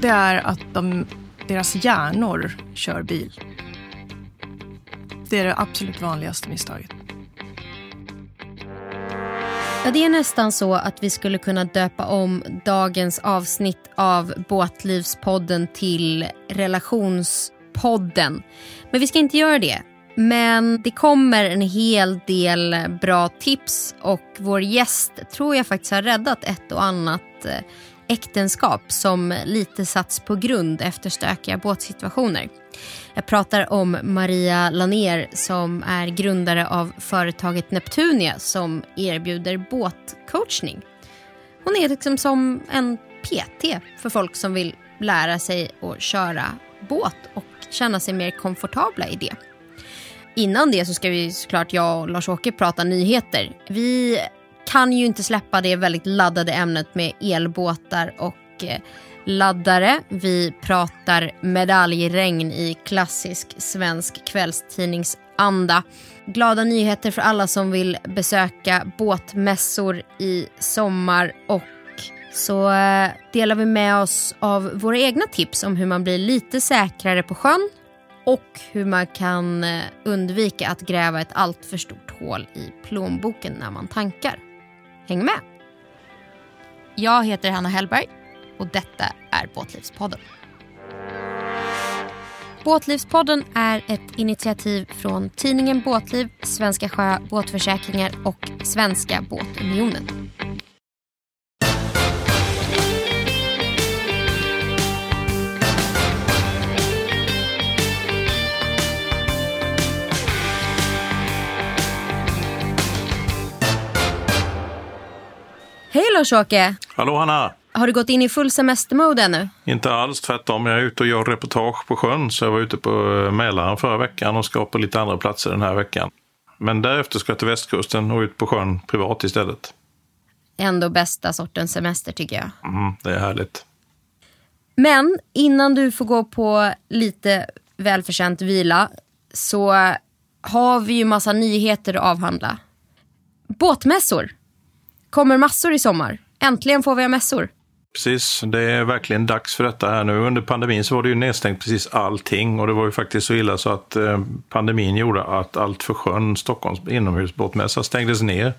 det är att de, deras hjärnor kör bil. Det är det absolut vanligaste misstaget. Ja, det är nästan så att vi skulle kunna döpa om dagens avsnitt av Båtlivspodden till Relationspodden. Men vi ska inte göra det. Men det kommer en hel del bra tips och vår gäst tror jag faktiskt har räddat ett och annat eh, äktenskap som lite satts på grund efter stökiga båtsituationer. Jag pratar om Maria Laner som är grundare av företaget Neptunia som erbjuder båtcoachning. Hon är liksom som en PT för folk som vill lära sig att köra båt och känna sig mer komfortabla i det. Innan det så ska vi såklart jag och Lars-Åke prata nyheter. Vi kan ju inte släppa det väldigt laddade ämnet med elbåtar och eh, laddare. Vi pratar medaljregn i klassisk svensk kvällstidningsanda. Glada nyheter för alla som vill besöka båtmässor i sommar och så eh, delar vi med oss av våra egna tips om hur man blir lite säkrare på sjön och hur man kan eh, undvika att gräva ett alltför stort hål i plånboken när man tankar. Häng med! Jag heter Hanna Hellberg och detta är Båtlivspodden. Båtlivspodden är ett initiativ från tidningen Båtliv, Svenska Sjö Båtförsäkringar och Svenska Båtunionen. Hej Lars-Åke! Hallå Hanna! Har du gått in i full semestermode ännu? Inte alls, tvärtom. Jag är ute och gör reportage på sjön, så jag var ute på eh, Mälaren förra veckan och ska på lite andra platser den här veckan. Men därefter ska jag till västkusten och ut på sjön privat istället. Ändå bästa sortens semester tycker jag. Mm, det är härligt. Men innan du får gå på lite välförtjänt vila så har vi ju massa nyheter att avhandla. Båtmässor kommer massor i sommar. Äntligen får vi ha mässor. Precis, det är verkligen dags för detta här nu. Under pandemin så var det ju nedstängt precis allting och det var ju faktiskt så illa så att eh, pandemin gjorde att allt för sjön, Stockholms inomhusbåtmässa, stängdes ner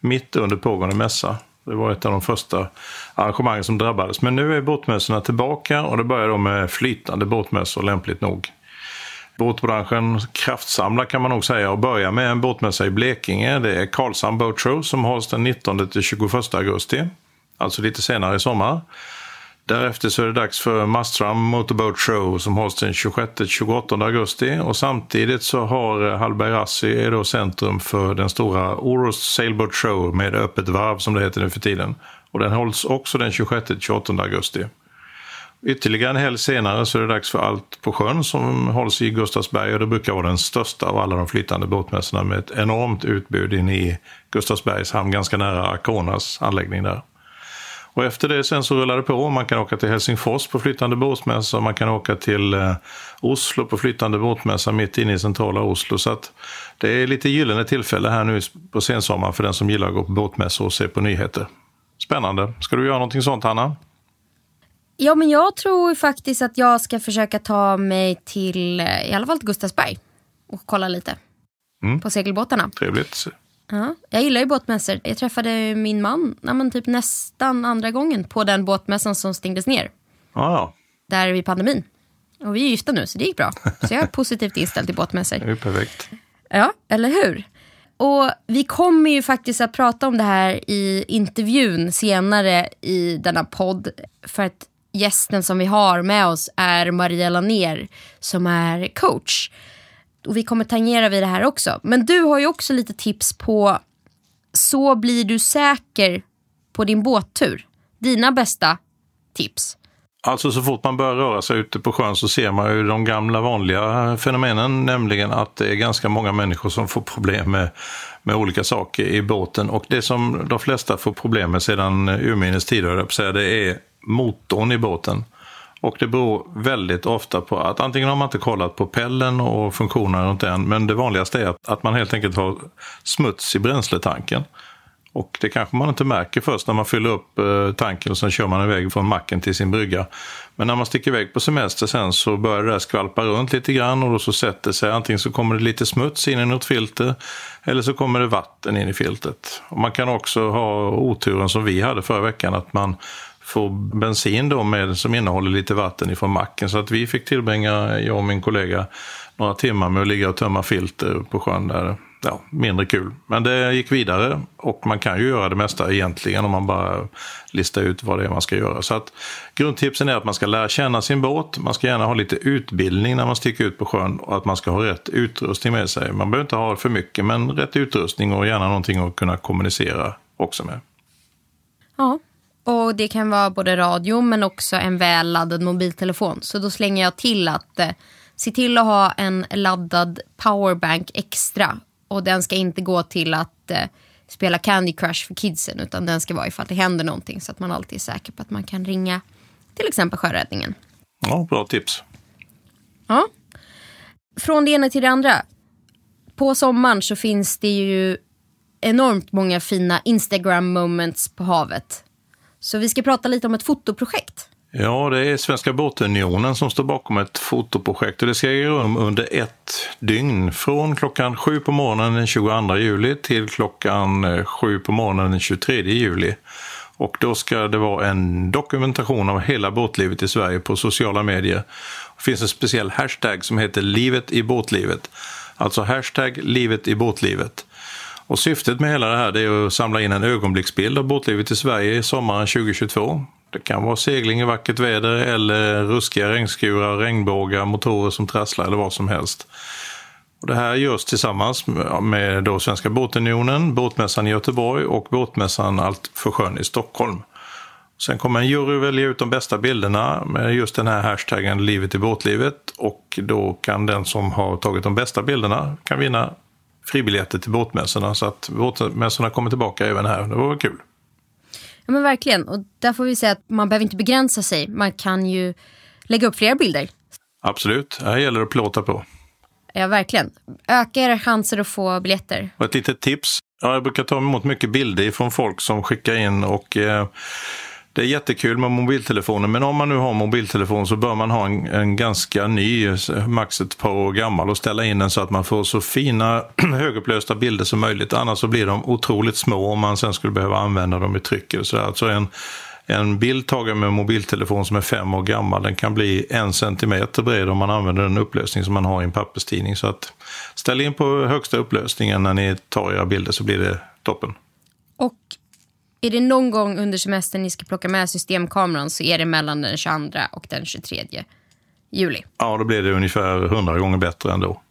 mitt under pågående mässa. Det var ett av de första arrangemangen som drabbades. Men nu är båtmässorna tillbaka och det börjar då med flytande båtmässor lämpligt nog. Båtbranschen kraftsamlar kan man nog säga och börjar med en båtmässa i Blekinge. Det är Karlshamn Boat Show som hålls den 19 till 21 augusti. Alltså lite senare i sommar. Därefter så är det dags för Mastram Motorboat Show som hålls den 26-28 augusti och samtidigt så har Hallberg Rassi är då centrum för den stora Oros Sailboat Show med öppet varv som det heter nu för tiden. Och den hålls också den 26-28 augusti. Ytterligare en helg senare så är det dags för Allt på sjön som hålls i Gustavsberg och det brukar vara den största av alla de flytande båtmässorna med ett enormt utbud inne i Gustavsbergs hamn, ganska nära Arconas anläggning där. Och efter det sen så rullar det på. Man kan åka till Helsingfors på flytande båtmässa, man kan åka till eh, Oslo på flytande båtmässa mitt inne i centrala Oslo. Så att det är lite gyllene tillfälle här nu på sensommaren för den som gillar att gå på båtmässor och se på nyheter. Spännande. Ska du göra någonting sånt, Hanna? Ja, men jag tror faktiskt att jag ska försöka ta mig till, eh, i alla fall till Gustavsberg och kolla lite Mm. på segelbåtarna. Trevligt. Ja, jag gillar ju båtmässor. Jag träffade min man ja, men typ nästan andra gången på den båtmässan som stängdes ner. Ja, ja. Där vid pandemin. Och vi är gifta nu så det gick bra. Så jag är positivt inställd till båtmässor. Det är perfekt. Ja, eller hur? Och vi kommer ju faktiskt att prata om det här i intervjun senare i denna podd. För att gästen som vi har med oss är Maria Laner som är coach. Och vi kommer tangera vid det här också. Men du har ju också lite tips på så blir du säker på din båttur. Dina bästa tips. Alltså så fort man börjar röra sig ute på sjön så ser man ju de gamla vanliga fenomenen, nämligen att det är ganska många människor som får problem med, med olika saker i båten. Och det som de flesta får problem med sedan urminnes tider, det är motorn i båten. Och det beror väldigt ofta på att antingen har man inte kollat på pellen och funktionerna runt den, men det vanligaste är att, att man helt enkelt har smuts i bränsletanken. Och det kanske man inte märker först när man fyller upp eh, tanken och sen kör man iväg från macken till sin brygga. Men när man sticker iväg på semester sen så börjar det där skvalpa runt lite grann och då så sätter sig antingen så kommer det lite smuts in i något filter eller så kommer det vatten in i filtret. Och man kan också ha oturen som vi hade förra veckan att man få bensin då med, som innehåller lite vatten ifrån macken. Så att vi fick tillbringa, jag och min kollega, några timmar med att ligga och tömma filter på sjön där ja, mindre kul. Men det gick vidare och man kan ju göra det mesta egentligen om man bara listar ut vad det är man ska göra. Så att grundtipsen är att man ska lära känna sin båt, man ska gärna ha lite utbildning när man sticker ut på sjön och att man ska ha rätt utrustning med sig. Man behöver inte ha för mycket men rätt utrustning och gärna någonting att kunna kommunicera också med. Ja, och det kan vara både radio men också en väl laddad mobiltelefon. Så då slänger jag till att eh, se till att ha en laddad powerbank extra och den ska inte gå till att eh, spela Candy Crush för kidsen utan den ska vara ifall det händer någonting så att man alltid är säker på att man kan ringa till exempel sjöräddningen. Ja, bra tips. Ja. Från det ena till det andra. På sommaren så finns det ju enormt många fina Instagram moments på havet. Så vi ska prata lite om ett fotoprojekt. Ja, det är Svenska Båtunionen som står bakom ett fotoprojekt och det ska äga rum under ett dygn. Från klockan sju på morgonen den 22 juli till klockan eh, sju på morgonen den 23 juli. Och då ska det vara en dokumentation av hela båtlivet i Sverige på sociala medier. Det finns en speciell hashtag som heter Livet i båtlivet. Alltså hashtag livet i båtlivet. Och syftet med hela det här är att samla in en ögonblicksbild av båtlivet i Sverige sommaren 2022. Det kan vara segling i vackert väder eller ruskiga regnskurar, regnbågar, motorer som trasslar eller vad som helst. Och det här görs tillsammans med då Svenska Båtunionen, Båtmässan i Göteborg och Båtmässan Allt för sjön i Stockholm. Sen kommer en jury välja ut de bästa bilderna med just den här hashtaggen Livet i båtlivet och då kan den som har tagit de bästa bilderna kan vinna fribiljetter till båtmässorna så att båtmässorna kommer tillbaka även här. Det var kul. Ja men verkligen. Och där får vi säga att man behöver inte begränsa sig. Man kan ju lägga upp fler bilder. Absolut. Här gäller det att plåta på. Ja, verkligen. Öka era chanser att få biljetter. Och ett litet tips. Ja, jag brukar ta emot mycket bilder från folk som skickar in och eh, det är jättekul med mobiltelefoner, men om man nu har mobiltelefon så bör man ha en, en ganska ny, max ett par år gammal och ställa in den så att man får så fina högupplösta bilder som möjligt. Annars så blir de otroligt små om man sen skulle behöva använda dem i tryck. Så alltså en, en bild tagen med mobiltelefon som är fem år gammal, den kan bli en centimeter bred om man använder den upplösning som man har i en papperstidning. Så att ställ in på högsta upplösningen när ni tar era bilder så blir det toppen. Och är det någon gång under semestern ni ska plocka med systemkameran så är det mellan den 22 och den 23 juli. Ja, då blir det ungefär 100 gånger bättre ändå.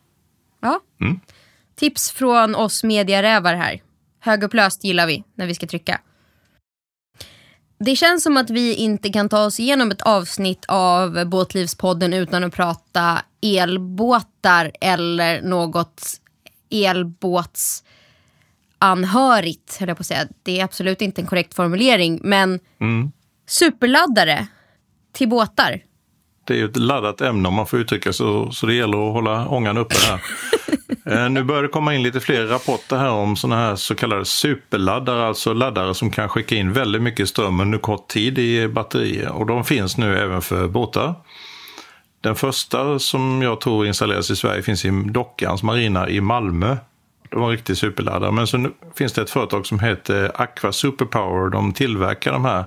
Ja. Mm. Tips från oss mediarävar här. Högupplöst gillar vi när vi ska trycka. Det känns som att vi inte kan ta oss igenom ett avsnitt av Båtlivspodden utan att prata elbåtar eller något elbåts anhörigt, höll jag på att säga. Det är absolut inte en korrekt formulering, men mm. superladdare till båtar. Det är ju ett laddat ämne om man får uttrycka så, så det gäller att hålla ångan uppe här. eh, nu börjar det komma in lite fler rapporter här om sådana här så kallade superladdare, alltså laddare som kan skicka in väldigt mycket ström under kort tid i batterier. Och de finns nu även för båtar. Den första som jag tror installeras i Sverige finns i Dockans marina i Malmö. Det var en riktig superladdare. Men så finns det ett företag som heter Aqua Superpower. De tillverkar de här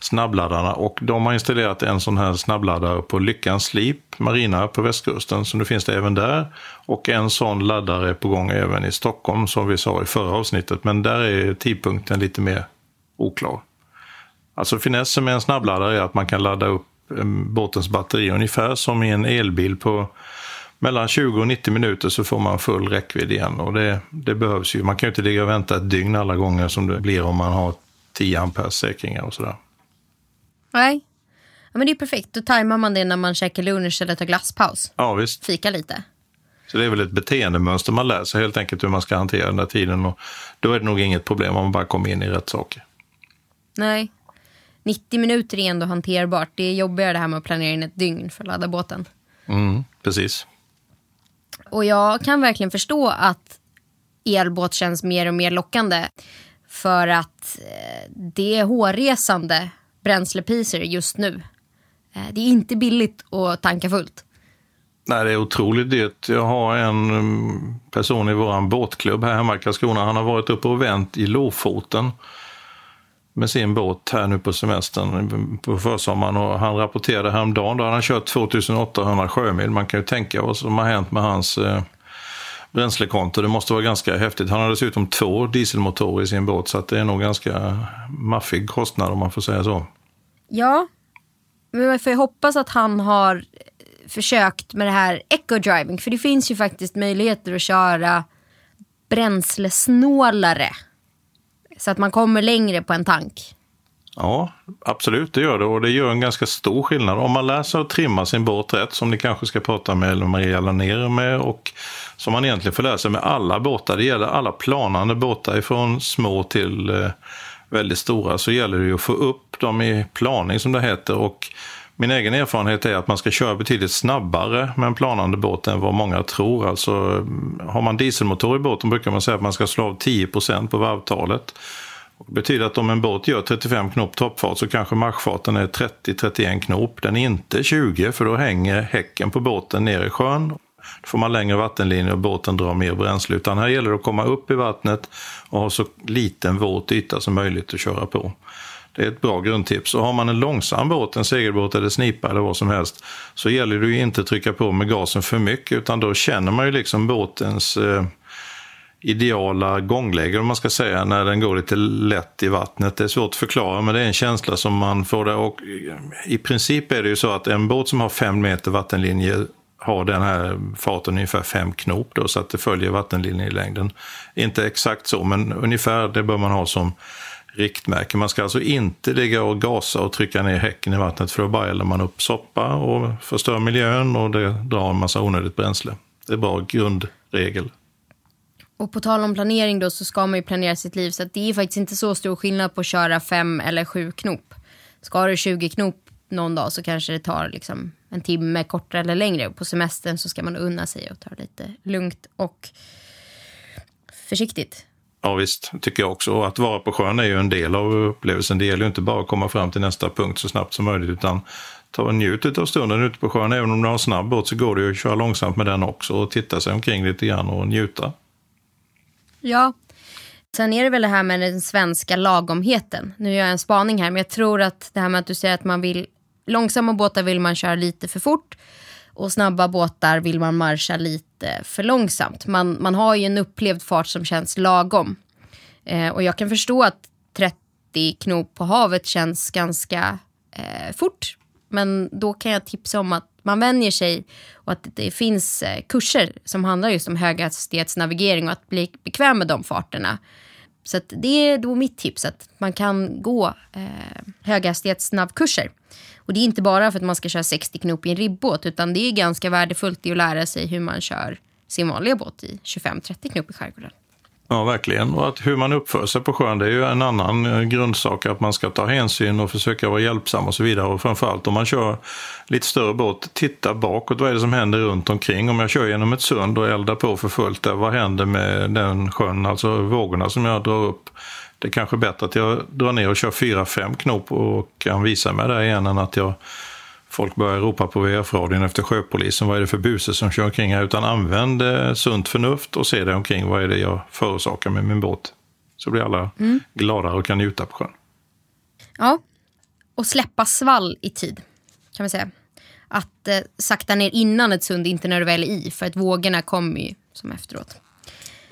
snabbladdarna och de har installerat en sån här snabbladdare på Lyckans Slip Marina på västkusten. Så nu finns det även där. Och en sån laddare är på gång även i Stockholm som vi sa i förra avsnittet. Men där är tidpunkten lite mer oklar. Alltså finessen med en snabbladdare är att man kan ladda upp eh, båtens batteri ungefär som i en elbil på mellan 20 och 90 minuter så får man full räckvidd igen. Och det, det behövs ju. Man kan ju inte ligga och vänta ett dygn alla gånger som det blir om man har 10 amperes säkringar och sådär. Nej. Ja, men det är perfekt. Då tajmar man det när man käkar lunch eller tar glasspaus. Ja, visst. Fika lite. Så det är väl ett beteendemönster man lär sig helt enkelt hur man ska hantera den där tiden. Och då är det nog inget problem om man bara kommer in i rätt saker. Nej. 90 minuter är ändå hanterbart. Det är jobbigare det här med att planera in ett dygn för att ladda båten. Mm, precis. Och jag kan verkligen förstå att elbåt känns mer och mer lockande. För att eh, det är hårresande bränslepriser just nu. Eh, det är inte billigt att tanka fullt. Nej, det är otroligt dyrt. Jag har en mm, person i vår båtklubb här hemma i Karlskrona. Han har varit uppe och vänt i Lofoten med sin båt här nu på semestern på försommaren och han rapporterade häromdagen, då hade han kört 2800 sjömil. Man kan ju tänka vad som har hänt med hans eh, bränslekonto. Det måste vara ganska häftigt. Han har dessutom två dieselmotorer i sin båt så att det är nog ganska maffig kostnad om man får säga så. Ja, men man får ju hoppas att han har eh, försökt med det här eco-driving. För det finns ju faktiskt möjligheter att köra bränslesnålare. Så att man kommer längre på en tank. Ja, absolut det gör det och det gör en ganska stor skillnad. Om man lär sig att trimma sin båt rätt, som ni kanske ska prata med Maria Lanér med och som man egentligen får lära sig med alla båtar. Det gäller alla planande båtar ifrån små till eh, väldigt stora så gäller det ju att få upp dem i planing som det heter och min egen erfarenhet är att man ska köra betydligt snabbare med en planande båt än vad många tror. Alltså, har man dieselmotor i båten brukar man säga att man ska slå av 10% på varvtalet. Det betyder att om en båt gör 35 knop toppfart så kanske marschfarten är 30-31 knop. Den är inte 20 för då hänger häcken på båten ner i sjön. Då får man längre vattenlinje och båten drar mer bränsle. Utan här gäller det att komma upp i vattnet och ha så liten våt yta som möjligt att köra på. Det är ett bra grundtips. Och har man en långsam båt, en segelbåt eller snipa eller vad som helst, så gäller det ju inte att trycka på med gasen för mycket, utan då känner man ju liksom båtens eh, ideala gångläge, om man ska säga, när den går lite lätt i vattnet. Det är svårt att förklara, men det är en känsla som man får där. Och eh, I princip är det ju så att en båt som har fem meter vattenlinje har den här farten ungefär fem knop då, så att det följer vattenlinjen i längden. Inte exakt så, men ungefär det bör man ha som riktmärke. Man ska alltså inte ligga och gasa och trycka ner häcken i vattnet för då bara eldar man upp soppa och förstör miljön och det drar en massa onödigt bränsle. Det är bara grundregel. Och på tal om planering då så ska man ju planera sitt liv så att det är faktiskt inte så stor skillnad på att köra fem eller sju knop. Ska du 20 knop någon dag så kanske det tar liksom en timme kortare eller längre. På semestern så ska man unna sig och ta det lite lugnt och försiktigt. Ja visst, tycker jag också. Och att vara på sjön är ju en del av upplevelsen. Det gäller ju inte bara att komma fram till nästa punkt så snabbt som möjligt utan ta och njut av stunden ute på sjön. Även om du har en snabb båt så går det ju att köra långsamt med den också och titta sig omkring lite grann och njuta. Ja, Sen är det väl det här med den svenska lagomheten. Nu gör jag en spaning här, men jag tror att det här med att du säger att man vill långsamma båtar vill man köra lite för fort och snabba båtar vill man marscha lite för långsamt. Man, man har ju en upplevd fart som känns lagom. Eh, och jag kan förstå att 30 knop på havet känns ganska eh, fort. Men då kan jag tipsa om att man vänjer sig och att det finns eh, kurser som handlar just om höghastighetsnavigering och att bli bekväm med de farterna. Så det är då mitt tips att man kan gå eh, höghastighetsnavkurser. Och det är inte bara för att man ska köra 60 knop i en ribbåt utan det är ganska värdefullt i att lära sig hur man kör sin vanliga båt i 25-30 knop i skärgården. Ja, verkligen. Och att hur man uppför sig på sjön det är ju en annan eh, grundsak. Att man ska ta hänsyn och försöka vara hjälpsam och så vidare. Och framförallt om man kör lite större båt, titta bakåt. Vad är det som händer runt omkring? Om jag kör genom ett sund och eldar på för fullt där, vad händer med den sjön, alltså vågorna som jag drar upp? Det är kanske bättre att jag drar ner och kör 4-5 knop och kan visa mig där igen än att jag folk börjar ropa på VF-radion efter sjöpolisen. Vad är det för buse som kör omkring här? Utan använd eh, sunt förnuft och se dig omkring. Vad är det jag förorsakar med min båt? Så blir alla mm. glada och kan njuta på sjön. Ja, och släppa svall i tid kan man säga. Att eh, sakta ner innan ett sund, inte när du väl är i. För att vågorna kommer ju som efteråt.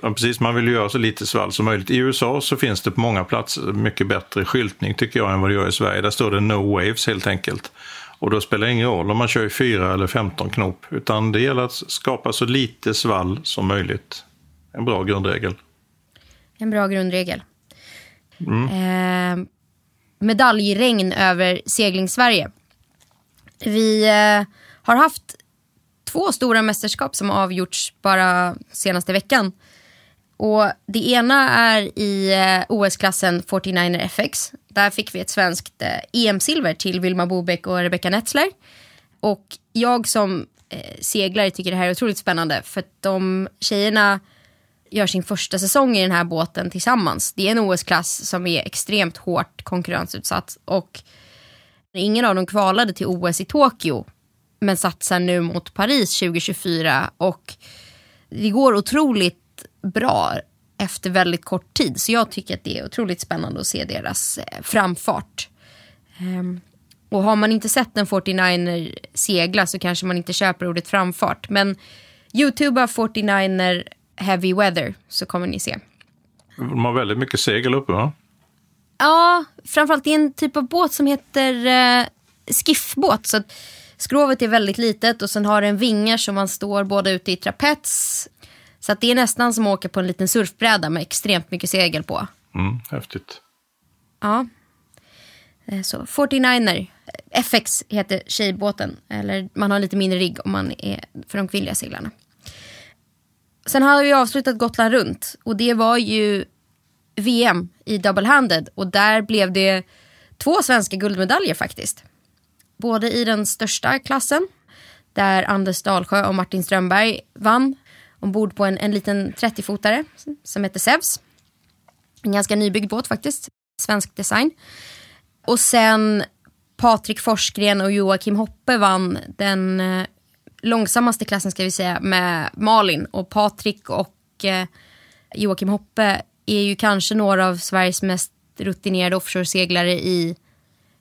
Ja, precis, man vill göra så lite svall som möjligt. I USA så finns det på många platser mycket bättre skyltning tycker jag än vad det gör i Sverige. Där står det No Waves helt enkelt. Och då spelar det ingen roll om man kör i 4 eller 15 knop, utan det gäller att skapa så lite svall som möjligt. En bra grundregel. En bra grundregel. Mm. Eh, medaljregn över segling-Sverige. Vi eh, har haft två stora mästerskap som har avgjorts bara senaste veckan. Och Det ena är i eh, OS-klassen 49er FX. Där fick vi ett svenskt eh, e EM-silver till Vilma Bobeck och Rebecca Netzler. Och jag som eh, seglare tycker det här är otroligt spännande för att de tjejerna gör sin första säsong i den här båten tillsammans. Det är en OS-klass som är extremt hårt konkurrensutsatt och ingen av dem kvalade till OS i Tokyo men satsar nu mot Paris 2024 och det går otroligt bra efter väldigt kort tid. Så jag tycker att det är otroligt spännande att se deras eh, framfart. Um, och har man inte sett en 49er segla så kanske man inte köper ordet framfart. Men youtuba 49er heavy weather så kommer ni se. De har väldigt mycket segel uppe va? Ja, framförallt det är en typ av båt som heter eh, skiffbåt. Så skrovet är väldigt litet och sen har den vingar som man står både ute i trapets. Så att det är nästan som att åka på en liten surfbräda med extremt mycket segel på. Mm, häftigt. Ja. Eh, så 49er. FX heter tjejbåten. Eller man har lite mindre rigg om man är för de kvinnliga seglarna. Sen har vi avslutat Gotland runt och det var ju VM i double-handed och där blev det två svenska guldmedaljer faktiskt. Både i den största klassen där Anders Dalsjö och Martin Strömberg vann ombord på en, en liten 30-fotare som heter Sevs. En ganska nybyggd båt faktiskt, svensk design. Och sen Patrik Forsgren och Joakim Hoppe vann den eh, långsammaste klassen ska vi säga med Malin. Och Patrik och eh, Joakim Hoppe är ju kanske några av Sveriges mest rutinerade offshore-seglare i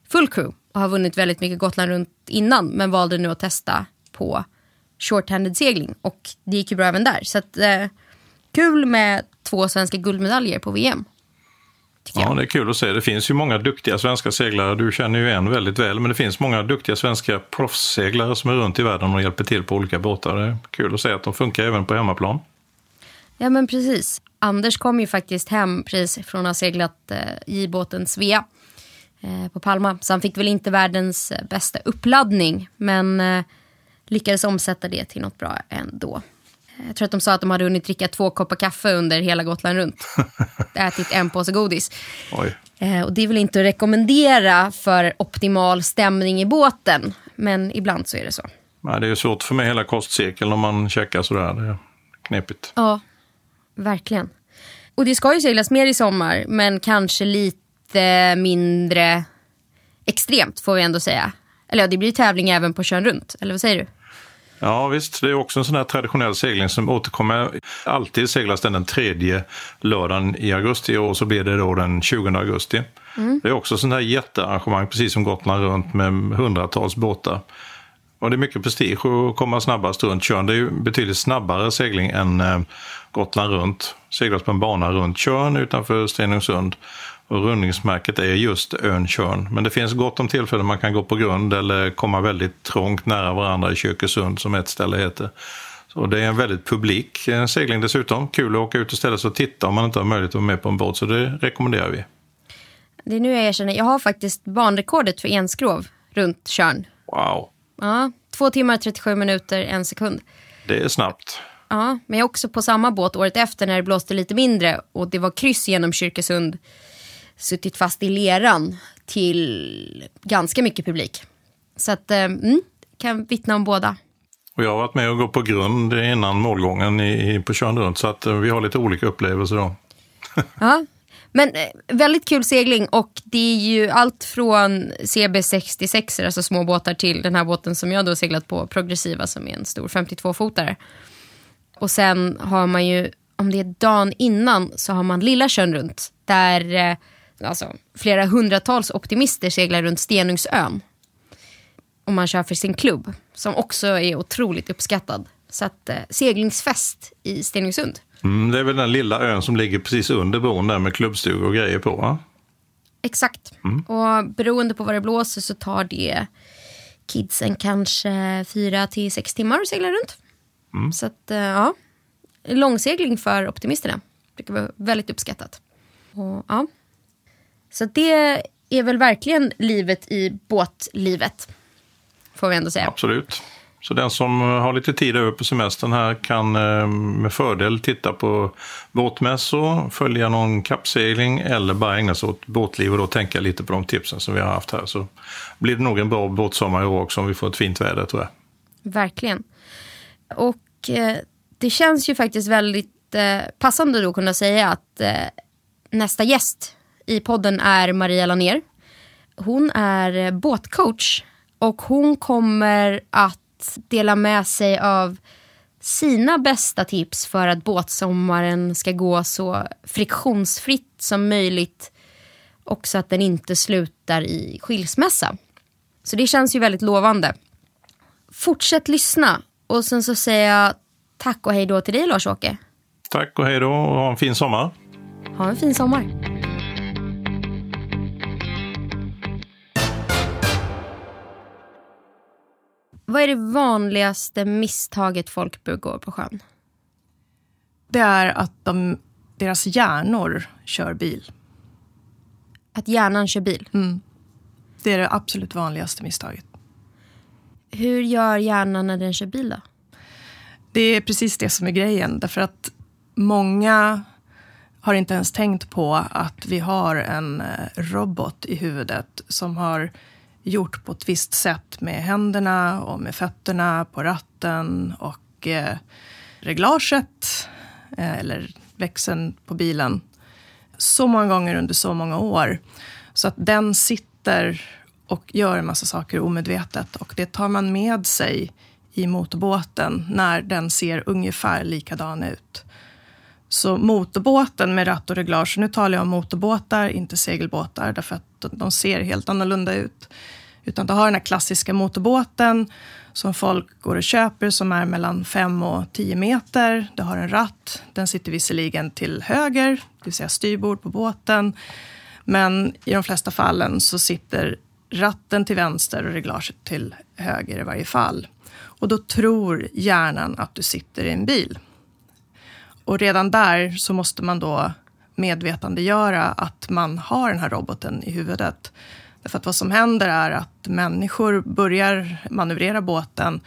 full crew och har vunnit väldigt mycket Gotland runt innan men valde nu att testa på short-handed segling och det gick ju bra även där. Så att, eh, kul med två svenska guldmedaljer på VM. Ja, det är kul att se. Det finns ju många duktiga svenska seglare. Du känner ju en väldigt väl, men det finns många duktiga svenska proffsseglare som är runt i världen och hjälper till på olika båtar. Det är kul att se att de funkar även på hemmaplan. Ja, men precis. Anders kom ju faktiskt hem precis från att ha seglat eh, J-båten Svea eh, på Palma. Så han fick väl inte världens eh, bästa uppladdning, men eh, lyckades omsätta det till något bra ändå. Jag tror att de sa att de hade hunnit dricka två koppar kaffe under hela Gotland runt. Ätit en påse godis. Eh, och det är väl inte att rekommendera för optimal stämning i båten. Men ibland så är det så. Nej, det är svårt för mig hela kostcirkeln om man käkar sådär. Det är knepigt. Ja, verkligen. Och det ska ju seglas mer i sommar, men kanske lite mindre extremt får vi ändå säga. Eller ja, det blir tävling även på Tjörn runt, eller vad säger du? Ja visst, det är också en sån här traditionell segling som återkommer. Alltid seglas den den tredje lördagen i augusti och så blir det då den 20 augusti. Mm. Det är också sån här jättearrangemang, precis som Gotland runt med hundratals båtar. Och det är mycket prestige att komma snabbast runt Tjörn. Det är ju betydligt snabbare segling än eh, Gotland runt. Seglas på en bana runt Tjörn utanför Stenungsund. Och rundningsmärket är just ön Tjörn. Men det finns gott om tillfällen man kan gå på grund eller komma väldigt trångt nära varandra i Kökesund som ett ställe heter. Så det är en väldigt publik segling dessutom. Kul att åka ut och ställa sig och titta om man inte har möjlighet att vara med på en båt. Så det rekommenderar vi. Det är nu jag erkänner. Jag har faktiskt banrekordet för enskrov runt Tjörn. Wow. Ja, två timmar, 37 minuter, en sekund. Det är snabbt. Ja, men jag är också på samma båt året efter när det blåste lite mindre och det var kryss genom Kyrkesund suttit fast i leran till ganska mycket publik. Så att, eh, mm, kan vittna om båda. Och jag har varit med och gått på grund innan målgången i, på Tjörn runt så att eh, vi har lite olika upplevelser då. ja, men eh, väldigt kul segling och det är ju allt från CB66, alltså små båtar, till den här båten som jag då seglat på, Progressiva, som är en stor 52-fotare. Och sen har man ju, om det är dagen innan, så har man Lilla Tjörn runt, där alltså, flera hundratals optimister seglar runt Stenungsön. Och man kör för sin klubb, som också är otroligt uppskattad. Så att, eh, seglingsfest i Stenungsund. Mm, det är väl den lilla ön som ligger precis under bron där med klubbstugor och grejer på va? Exakt. Mm. Och beroende på vad det blåser så tar det kidsen kanske fyra till sex timmar att segla runt. Mm. Så att, eh, ja. Långsegling för optimisterna. Det kan vara väldigt uppskattat. Och, ja. Så det är väl verkligen livet i båtlivet. Får vi ändå säga. Absolut. Så den som har lite tid över på semestern här kan eh, med fördel titta på båtmässor, följa någon kappsegling eller bara ägna sig åt båtliv och då tänka lite på de tipsen som vi har haft här. Så blir det nog en bra båtsommar i år också om vi får ett fint väder tror jag. Verkligen. Och eh, det känns ju faktiskt väldigt eh, passande då kunna säga att eh, nästa gäst i podden är Maria Laner. Hon är eh, båtcoach och hon kommer att dela med sig av sina bästa tips för att båtsommaren ska gå så friktionsfritt som möjligt och så att den inte slutar i skilsmässa. Så det känns ju väldigt lovande. Fortsätt lyssna och sen så säger jag tack och hej då till dig Lars-Åke. Tack och hej då och ha en fin sommar. Ha en fin sommar. Vad är det vanligaste misstaget folk begår på sjön? Det är att de, deras hjärnor kör bil. Att hjärnan kör bil? Mm. Det är det absolut vanligaste misstaget. Hur gör hjärnan när den kör bil då? Det är precis det som är grejen. Därför att många har inte ens tänkt på att vi har en eh, robot i huvudet som har gjort på ett visst sätt med händerna och med fötterna på ratten och eh, reglaget eh, eller växeln på bilen så många gånger under så många år. Så att den sitter och gör en massa saker omedvetet och det tar man med sig i motorbåten när den ser ungefär likadan ut. Så motorbåten med ratt och reglage, nu talar jag om motorbåtar, inte segelbåtar, därför att de ser helt annorlunda ut. Utan du har den här klassiska motorbåten som folk går och köper som är mellan 5 och 10 meter. Du har en ratt, den sitter visserligen till höger, det vill säga styrbord på båten. Men i de flesta fallen så sitter ratten till vänster och reglaget till höger i varje fall. Och då tror hjärnan att du sitter i en bil. Och redan där så måste man då medvetandegöra att man har den här roboten i huvudet. Därför att vad som händer är att människor börjar manövrera båten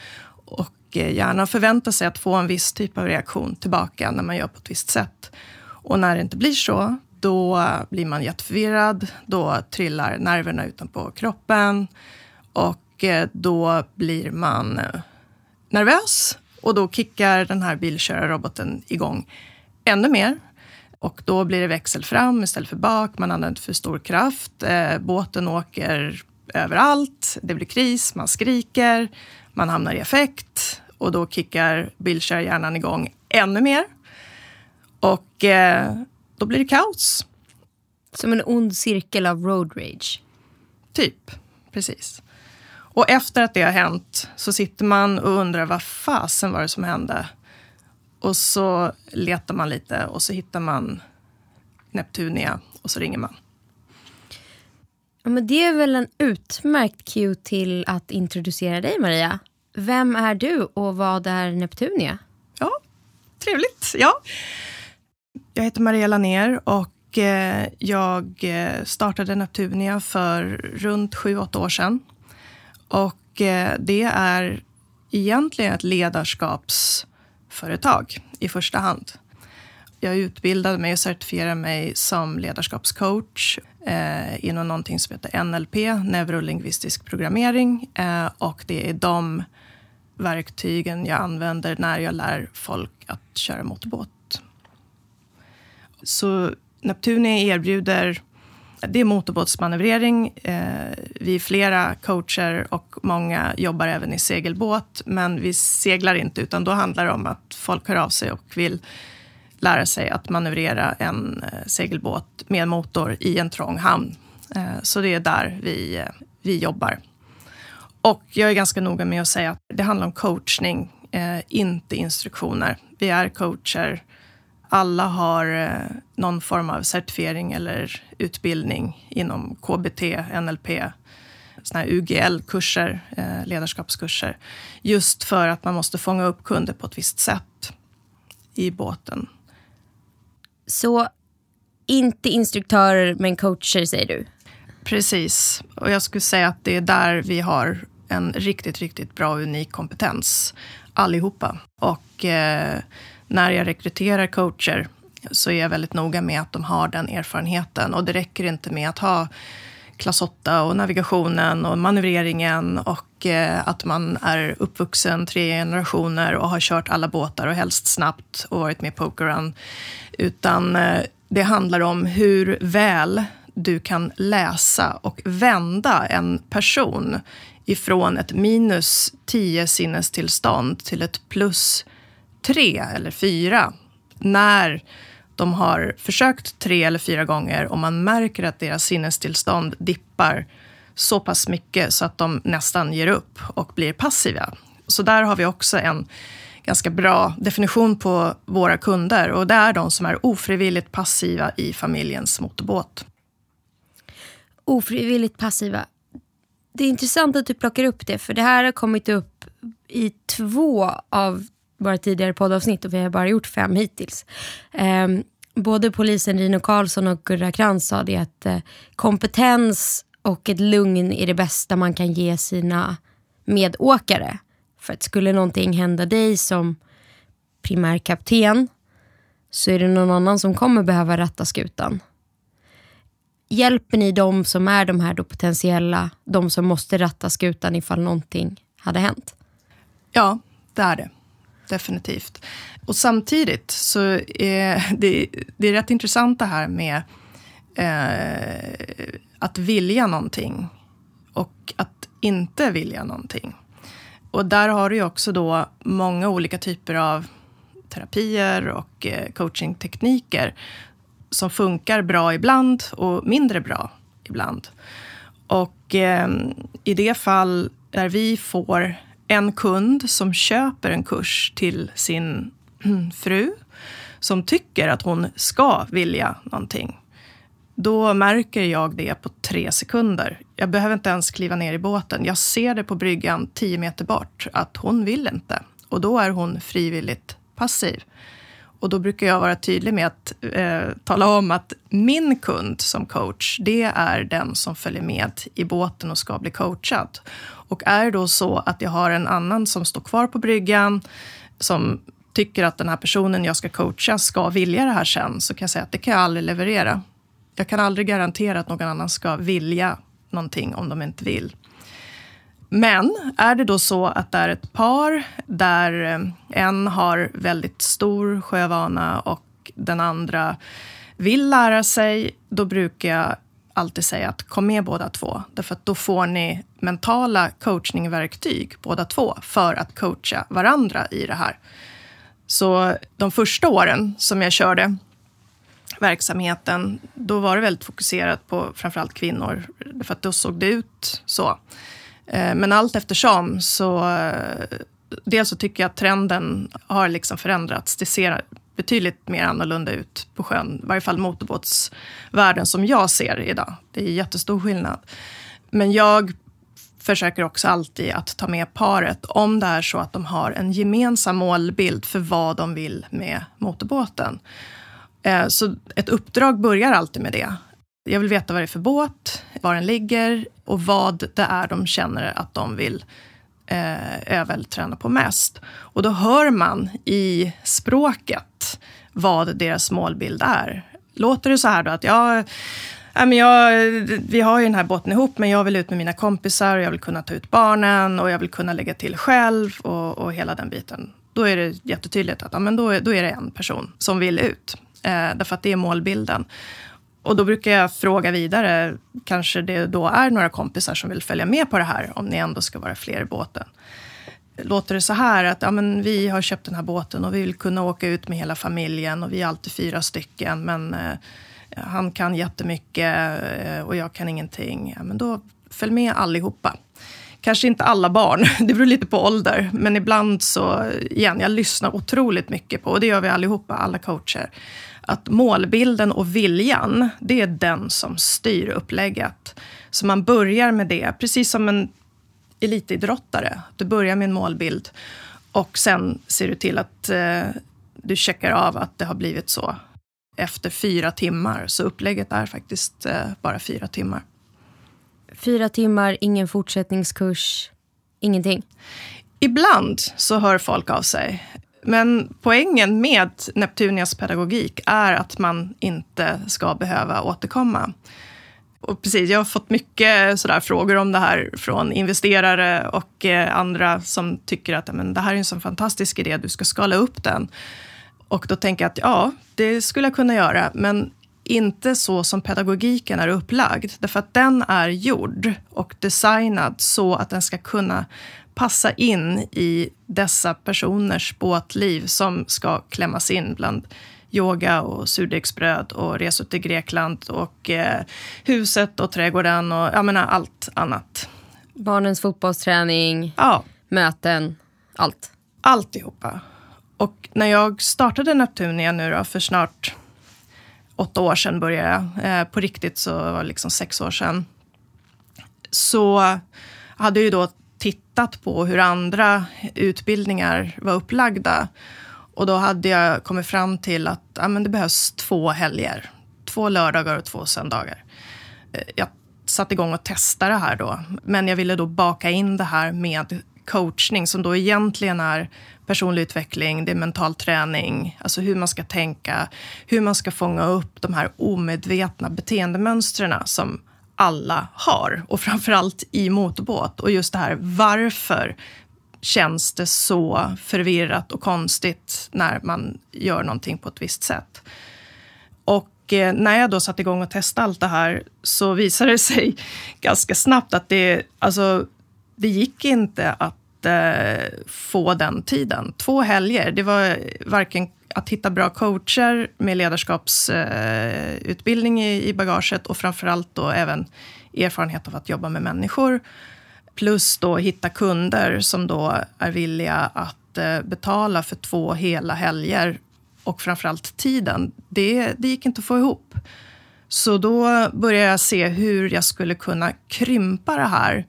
och eh, hjärnan förväntar sig att få en viss typ av reaktion tillbaka när man gör på ett visst sätt. Och när det inte blir så, då blir man jätteförvirrad. Då trillar nerverna utanpå kroppen och eh, då blir man nervös och då kickar den här bilkörarroboten igång ännu mer. Och då blir det växel fram istället för bak. Man använder för stor kraft. Eh, båten åker överallt. Det blir kris. Man skriker. Man hamnar i effekt. Och då kickar bilkörarhjärnan igång ännu mer. Och eh, då blir det kaos. Som en ond cirkel av road rage. Typ, precis. Och efter att det har hänt så sitter man och undrar vad fasen var det som hände? Och så letar man lite och så hittar man Neptunia och så ringer man. Ja, men det är väl en utmärkt cue till att introducera dig Maria. Vem är du och vad är Neptunia? Ja, trevligt. Ja. Jag heter Maria Laner och eh, jag eh, startade Neptunia för runt sju åtta år sedan. Och eh, det är egentligen ett ledarskapsföretag i första hand. Jag utbildade mig och certifierade mig som ledarskapscoach eh, inom någonting som heter NLP, neurolingvistisk programmering. Eh, och det är de verktygen jag använder när jag lär folk att köra motorbåt. Så Neptunia erbjuder det är motorbåtsmanövrering. Eh, vi är flera coacher och många jobbar även i segelbåt. Men vi seglar inte, utan då handlar det om att folk hör av sig och vill lära sig att manövrera en eh, segelbåt med motor i en trång hamn. Eh, så det är där vi, eh, vi jobbar. Och jag är ganska noga med att säga att det handlar om coachning, eh, inte instruktioner. Vi är coacher alla har eh, någon form av certifiering eller utbildning inom KBT, NLP, såna UGL-kurser, eh, ledarskapskurser. Just för att man måste fånga upp kunder på ett visst sätt i båten. Så inte instruktörer men coacher säger du? Precis. Och jag skulle säga att det är där vi har en riktigt, riktigt bra och unik kompetens allihopa. Och eh, när jag rekryterar coacher så är jag väldigt noga med att de har den erfarenheten. Och det räcker inte med att ha klass 8 och navigationen och manövreringen och eh, att man är uppvuxen tre generationer och har kört alla båtar och helst snabbt och varit med i Pokerun. Utan eh, det handlar om hur väl du kan läsa och vända en person ifrån ett minus 10 sinnestillstånd till ett plus tre eller fyra när de har försökt tre eller fyra gånger och man märker att deras sinnestillstånd dippar så pass mycket så att de nästan ger upp och blir passiva. Så där har vi också en ganska bra definition på våra kunder och det är de som är ofrivilligt passiva i familjens motorbåt. Ofrivilligt passiva. Det är intressant att du plockar upp det för det här har kommit upp i två av våra tidigare poddavsnitt och vi har bara gjort fem hittills. Eh, både polisen Rino Karlsson och Gurra Krantz sa det att eh, kompetens och ett lugn är det bästa man kan ge sina medåkare. För att skulle någonting hända dig som primärkapten så är det någon annan som kommer behöva rätta skutan. Hjälper ni de som är de här då potentiella, de som måste rätta skutan ifall någonting hade hänt? Ja, det är det definitivt. Och samtidigt så är det, det är rätt intressant det här med eh, att vilja någonting och att inte vilja någonting. Och där har du ju också då många olika typer av terapier och eh, coachingtekniker som funkar bra ibland och mindre bra ibland. Och eh, i det fall där vi får en kund som köper en kurs till sin fru som tycker att hon ska vilja någonting. Då märker jag det på tre sekunder. Jag behöver inte ens kliva ner i båten. Jag ser det på bryggan tio meter bort att hon vill inte. Och då är hon frivilligt passiv. Och då brukar jag vara tydlig med att eh, tala om att min kund som coach, det är den som följer med i båten och ska bli coachad. Och är det då så att jag har en annan som står kvar på bryggan, som tycker att den här personen jag ska coacha ska vilja det här sen, så kan jag säga att det kan jag aldrig leverera. Jag kan aldrig garantera att någon annan ska vilja någonting om de inte vill. Men är det då så att det är ett par där eh, en har väldigt stor sjövana och den andra vill lära sig, då brukar jag alltid säga att kom med båda två. Därför att då får ni mentala coachningverktyg båda två för att coacha varandra i det här. Så de första åren som jag körde verksamheten, då var det väldigt fokuserat på framförallt kvinnor. För att då såg det ut så. Eh, men allt eftersom så... Eh, dels så tycker jag att trenden har liksom förändrats. Det ser betydligt mer annorlunda ut på sjön. I varje fall motorbåtsvärlden som jag ser idag. Det är jättestor skillnad. Men jag försöker också alltid att ta med paret om det är så att de har en gemensam målbild för vad de vill med motorbåten. Eh, så ett uppdrag börjar alltid med det. Jag vill veta vad det är för båt, var den ligger och vad det är de känner att de vill eh, övelträna på mest. Och då hör man i språket vad deras målbild är. Låter det så här då att jag men jag, vi har ju den här båten ihop, men jag vill ut med mina kompisar, och jag vill kunna ta ut barnen och jag vill kunna lägga till själv och, och hela den biten. Då är det jättetydligt att ja, men då, då är det en person som vill ut. Eh, därför att det är målbilden. Och då brukar jag fråga vidare, kanske det då är några kompisar som vill följa med på det här, om ni ändå ska vara fler i båten. Låter det så här att ja, men vi har köpt den här båten och vi vill kunna åka ut med hela familjen och vi är alltid fyra stycken, men eh, han kan jättemycket eh, och jag kan ingenting. Ja, men då följ med allihopa. Kanske inte alla barn, det beror lite på ålder. Men ibland så, igen, jag lyssnar otroligt mycket på, och det gör vi allihopa, alla coacher att målbilden och viljan, det är den som styr upplägget. Så man börjar med det, precis som en elitidrottare. Du börjar med en målbild och sen ser du till att eh, du checkar av att det har blivit så efter fyra timmar. Så upplägget är faktiskt eh, bara fyra timmar. Fyra timmar, ingen fortsättningskurs, ingenting? Ibland så hör folk av sig. Men poängen med Neptunias pedagogik är att man inte ska behöva återkomma. och precis, jag har fått mycket sådär frågor om det här från investerare och eh, andra som tycker att men, det här är en så fantastisk idé, du ska skala upp den. Och då tänker jag att ja, det skulle jag kunna göra, men inte så som pedagogiken är upplagd. Därför att den är gjord och designad så att den ska kunna passa in i dessa personers båtliv som ska klämmas in bland yoga och surdegsbröd och resor till Grekland och eh, huset och trädgården och jag menar allt annat. Barnens fotbollsträning, Ja, möten, allt. alltihopa. Och när jag startade Neptunia nu då, för snart åtta år sedan började jag. Eh, på riktigt så var det liksom sex år sedan. Så hade jag ju då tittat på hur andra utbildningar var upplagda. Och då hade jag kommit fram till att ja, men det behövs två helger. Två lördagar och två söndagar. Eh, jag satte igång och testade det här då. Men jag ville då baka in det här med coachning som då egentligen är personlig utveckling, det är mental träning, alltså hur man ska tänka, hur man ska fånga upp de här omedvetna beteendemönstren som alla har och framförallt i motorbåt. Och just det här varför känns det så förvirrat och konstigt när man gör någonting på ett visst sätt. Och eh, när jag då satte igång och testade allt det här så visade det sig ganska snabbt att det, alltså, det gick inte att eh, få den tiden. Två helger, det var varken att hitta bra coacher med ledarskapsutbildning eh, i, i bagaget och framförallt då även erfarenhet av att jobba med människor. Plus då hitta kunder som då är villiga att eh, betala för två hela helger och framförallt tiden. Det, det gick inte att få ihop. Så då började jag se hur jag skulle kunna krympa det här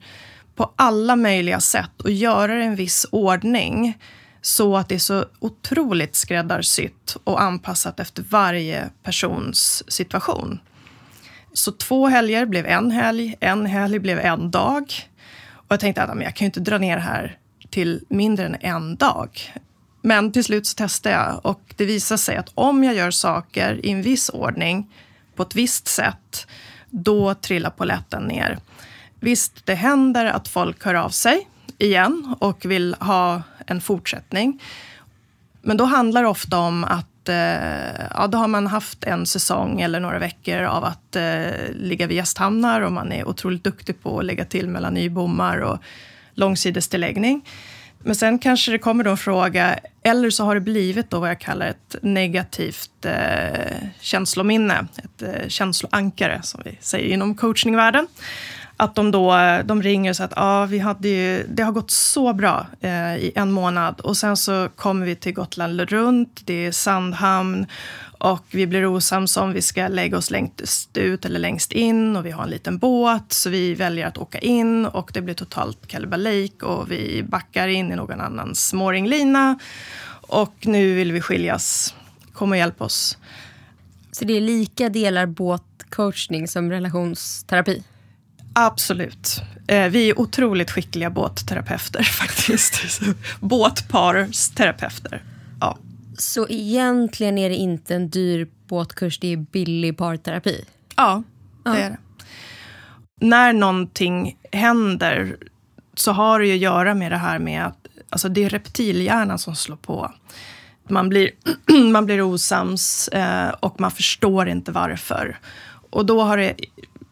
på alla möjliga sätt och göra det i en viss ordning så att det är så otroligt skräddarsytt och anpassat efter varje persons situation. Så två helger blev en helg, en helg blev en dag. Och jag tänkte att jag kan ju inte dra ner det här till mindre än en dag. Men till slut så testade jag och det visade sig att om jag gör saker i en viss ordning på ett visst sätt, då trillar poletten ner. Visst, det händer att folk hör av sig igen och vill ha en fortsättning. Men då handlar det ofta om att eh, ja, då har man haft en säsong eller några veckor av att eh, ligga vid gästhamnar och man är otroligt duktig på att lägga till mellan nybommar och långsidestilläggning. Men sen kanske det kommer då en fråga, eller så har det blivit då vad jag kallar ett negativt eh, känslominne, ett eh, känsloankare som vi säger inom coachningvärlden. Att de då de ringer och säger att ah, vi hade ju, det har gått så bra eh, i en månad och sen så kommer vi till Gotland runt, det är Sandhamn och vi blir osams om vi ska lägga oss längst ut eller längst in och vi har en liten båt så vi väljer att åka in och det blir totalt kalabalik och vi backar in i någon annans mooringlina och nu vill vi skiljas. Kom och hjälp oss. Så det är lika delar båtcoachning som relationsterapi? Absolut. Eh, vi är otroligt skickliga båtterapeuter faktiskt. Båtparsterapeuter. Ja. Så egentligen är det inte en dyr båtkurs, det är billig parterapi? ja, det Ja. är det. När någonting händer så har det ju att göra med det här med att alltså det är reptilhjärnan som slår på. Man blir, man blir osams eh, och man förstår inte varför. Och då har det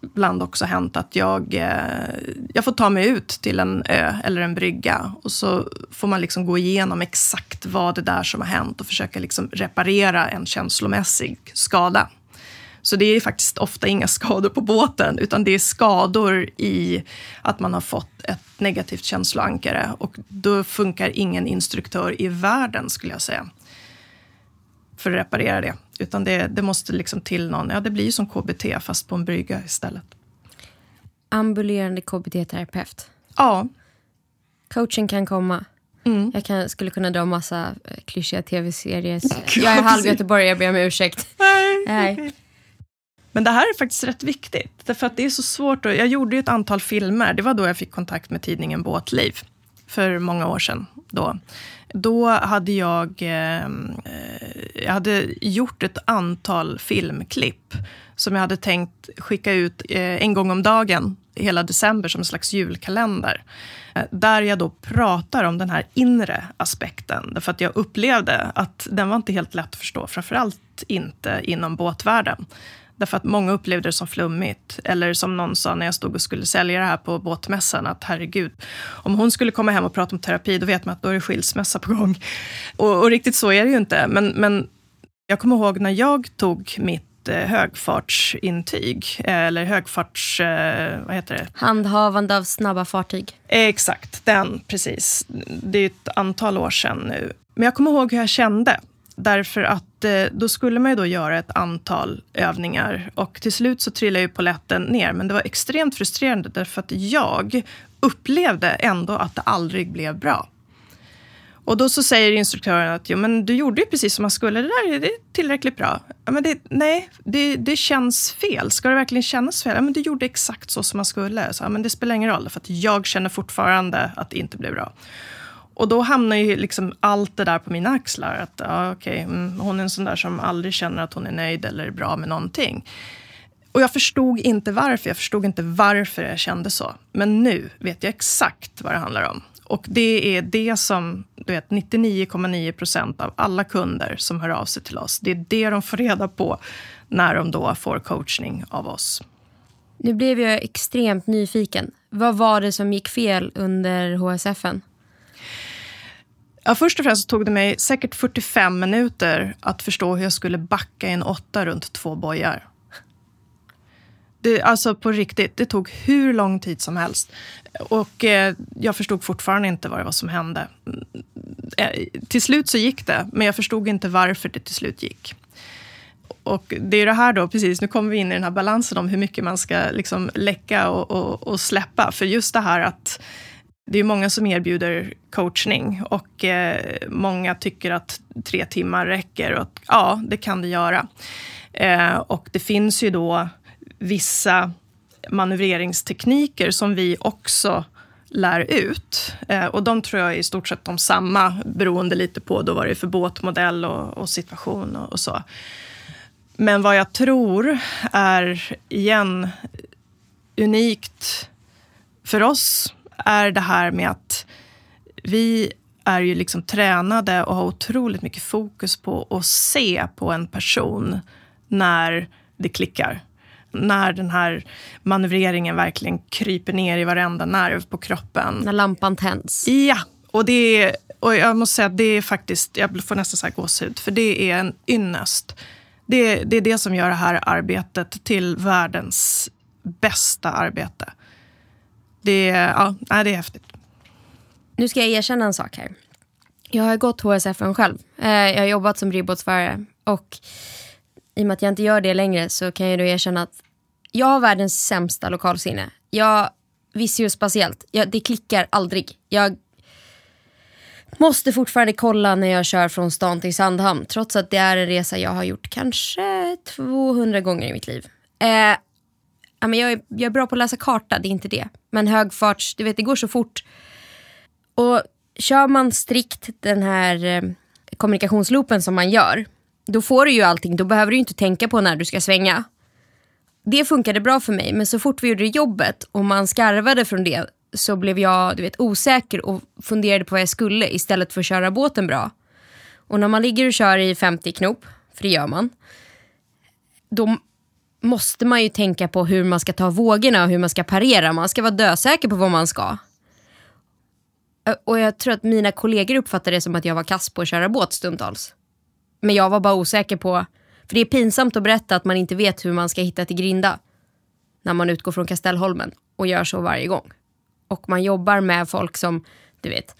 ibland också hänt att jag, eh, jag får ta mig ut till en ö eller en brygga och så får man liksom gå igenom exakt vad det där som har hänt och försöka liksom reparera en känslomässig skada. Så det är faktiskt ofta inga skador på båten, utan det är skador i att man har fått ett negativt känsloankare. Och då funkar ingen instruktör i världen, skulle jag säga, för att reparera det. Utan det, det måste liksom till någon, ja det blir som KBT fast på en brygga istället. Ambulerande KBT-terapeut. Ja, Coachen kan komma. Mm. Jag kan, skulle kunna dra massa eh, klyschiga tv-serier. Ja, Jag är halv göteborgare, jag ber om ursäkt. Nej. Men det här är faktiskt rätt viktigt. Därför att det är så svårt. Att, jag gjorde ju ett antal filmer. Det var då jag fick kontakt med tidningen Båtliv för många år sedan. Då, då hade jag, ehm, eh, jag hade gjort ett antal filmklipp som jag hade tänkt skicka ut eh, en gång om dagen hela december som en slags julkalender. Eh, där jag då pratar om den här inre aspekten. Därför att jag upplevde att den var inte helt lätt att förstå. Framförallt inte inom båtvärlden. Därför att många upplevde det som flummigt. Eller som någon sa när jag stod och skulle sälja det här på båtmässan, att herregud, om hon skulle komma hem och prata om terapi, då vet man att då är det skilsmässa på gång. Och, och riktigt så är det ju inte. Men, men jag kommer ihåg när jag tog mitt Eh, högfartsintyg, eller högfarts... Eh, vad heter det? Handhavande av snabba fartyg. Exakt, den precis. Det är ett antal år sedan nu. Men jag kommer ihåg hur jag kände. Därför att eh, då skulle man ju då göra ett antal övningar och till slut så trillade ju poletten ner. Men det var extremt frustrerande därför att jag upplevde ändå att det aldrig blev bra. Och då så säger instruktören att jo, men du gjorde ju precis som man skulle. Det där det är tillräckligt bra. Ja, men det, nej, det, det känns fel. Ska det verkligen kännas fel? Ja, men du gjorde exakt så som man skulle. Så, ja, men det spelar ingen roll, för att jag känner fortfarande att det inte blev bra. Och då hamnar ju liksom allt det där på mina axlar. Att ja, okay, mm, hon är en sån där som aldrig känner att hon är nöjd eller bra med någonting. Och jag förstod inte varför. Jag förstod inte varför jag kände så. Men nu vet jag exakt vad det handlar om. Och det är det som du vet, 99,9 procent av alla kunder som hör av sig till oss, det är det de får reda på när de då får coachning av oss. Nu blev jag extremt nyfiken. Vad var det som gick fel under HSFN? Ja, först och främst tog det mig säkert 45 minuter att förstå hur jag skulle backa en åtta runt två bojar. Det, alltså på riktigt, det tog hur lång tid som helst. Och eh, jag förstod fortfarande inte vad det var som hände. Eh, till slut så gick det, men jag förstod inte varför det till slut gick. Och det är det här då, precis, nu kommer vi in i den här balansen om hur mycket man ska liksom läcka och, och, och släppa. För just det här att det är många som erbjuder coachning och eh, många tycker att tre timmar räcker. Och att, ja, det kan det göra. Eh, och det finns ju då vissa manövreringstekniker som vi också lär ut. Eh, och de tror jag är i stort sett de samma, beroende lite på då vad det är för båtmodell och, och situation och, och, så. Men vad jag tror är, igen, unikt för oss är det här med att vi är ju liksom tränade och har otroligt mycket fokus på att se på en person när det klickar när den här manövreringen verkligen kryper ner i varenda nerv på kroppen. När lampan tänds. Ja, och, det är, och jag måste säga att det är faktiskt, jag får nästan så här gåshud, för det är en ynnest. Det, det är det som gör det här arbetet till världens bästa arbete. Det, ja, det är häftigt. Nu ska jag erkänna en sak här. Jag har gått HSFN själv. Eh, jag har jobbat som ribbåtsförare och i och med att jag inte gör det längre så kan jag då erkänna att jag har världens sämsta lokalsinne. Jag, visio speciellt, jag, det klickar aldrig. Jag måste fortfarande kolla när jag kör från stan till Sandhamn. Trots att det är en resa jag har gjort kanske 200 gånger i mitt liv. Eh, ja, men jag, är, jag är bra på att läsa karta, det är inte det. Men högfarts, du vet det går så fort. Och kör man strikt den här eh, kommunikationsloopen som man gör då får du ju allting. Då behöver du inte tänka på när du ska svänga. Det funkade bra för mig, men så fort vi gjorde jobbet och man skarvade från det så blev jag du vet, osäker och funderade på vad jag skulle istället för att köra båten bra. Och när man ligger och kör i 50 knop, för det gör man, då måste man ju tänka på hur man ska ta vågorna och hur man ska parera. Man ska vara dösäker på vad man ska. Och jag tror att mina kollegor uppfattade det som att jag var kass på att köra båt stundtals. Men jag var bara osäker på, för det är pinsamt att berätta att man inte vet hur man ska hitta till Grinda. När man utgår från Kastellholmen och gör så varje gång. Och man jobbar med folk som, du vet,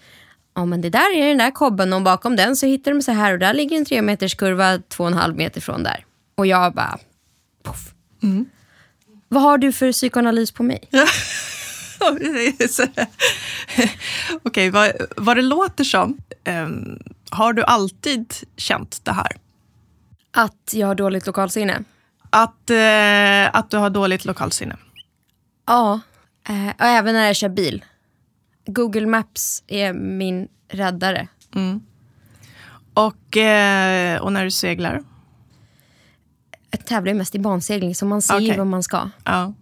ja men det där är den där kobben och bakom den så hittar de så här och där ligger en tre meters kurva två och en halv meter från där. Och jag bara, poff. Mm. Vad har du för psykoanalys på mig? Okej, okay, vad, vad det låter som. Um, har du alltid känt det här? Att jag har dåligt lokalsinne? Att, eh, att du har dåligt lokalsinne? Ja, eh, och även när jag kör bil. Google Maps är min räddare. Mm. Och, eh, och när du seglar? Tävlar ju mest i bansegling så man ser ju Okej. vad man ska. Ja.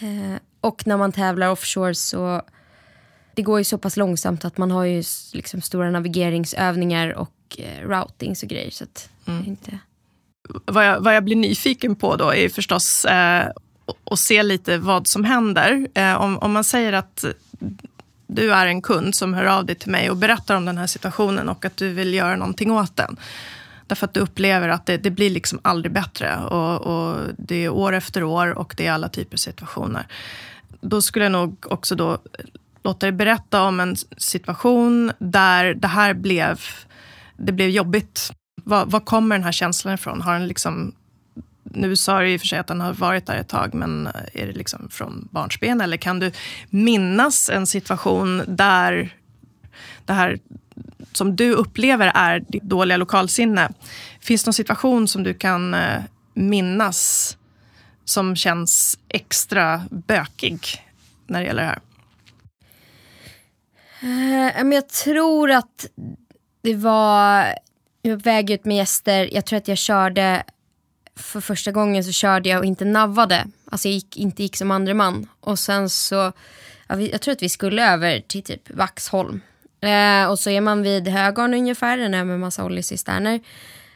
Eh, och när man tävlar offshore så det går ju så pass långsamt att man har ju liksom stora navigeringsövningar och eh, routings och grejer. Så att Mm. inte... vad, jag, vad jag blir nyfiken på då är förstås eh, att se lite vad som händer. Eh, om, om man säger att du är en kund som hör av dig till mig och berättar om den här situationen och att du vill göra någonting åt den. Därför att du upplever att det, det blir liksom aldrig bättre. Och, och det är år efter år och det är alla typer av situationer. Då skulle jag nog också då låta dig berätta om en situation där det här blev, det blev jobbigt. Var, var kommer den här känslan ifrån? Har den liksom, nu sa du i och för sig att den har varit där ett tag, men är det liksom från barnsben? Eller kan du minnas en situation där det här som du upplever är ditt dåliga lokalsinne. Finns det någon situation som du kan eh, minnas som känns extra bökig när det gäller det här? Eh, men jag tror att det var... Jag var på väg ut med gäster. Jag tror att jag körde... För första gången så körde jag och inte navvade. Alltså jag gick, inte gick som andre man. Och sen så... Jag tror att vi skulle över till typ Vaxholm. Eh, och så är man vid Högarn ungefär, den är med massa oljecisterner.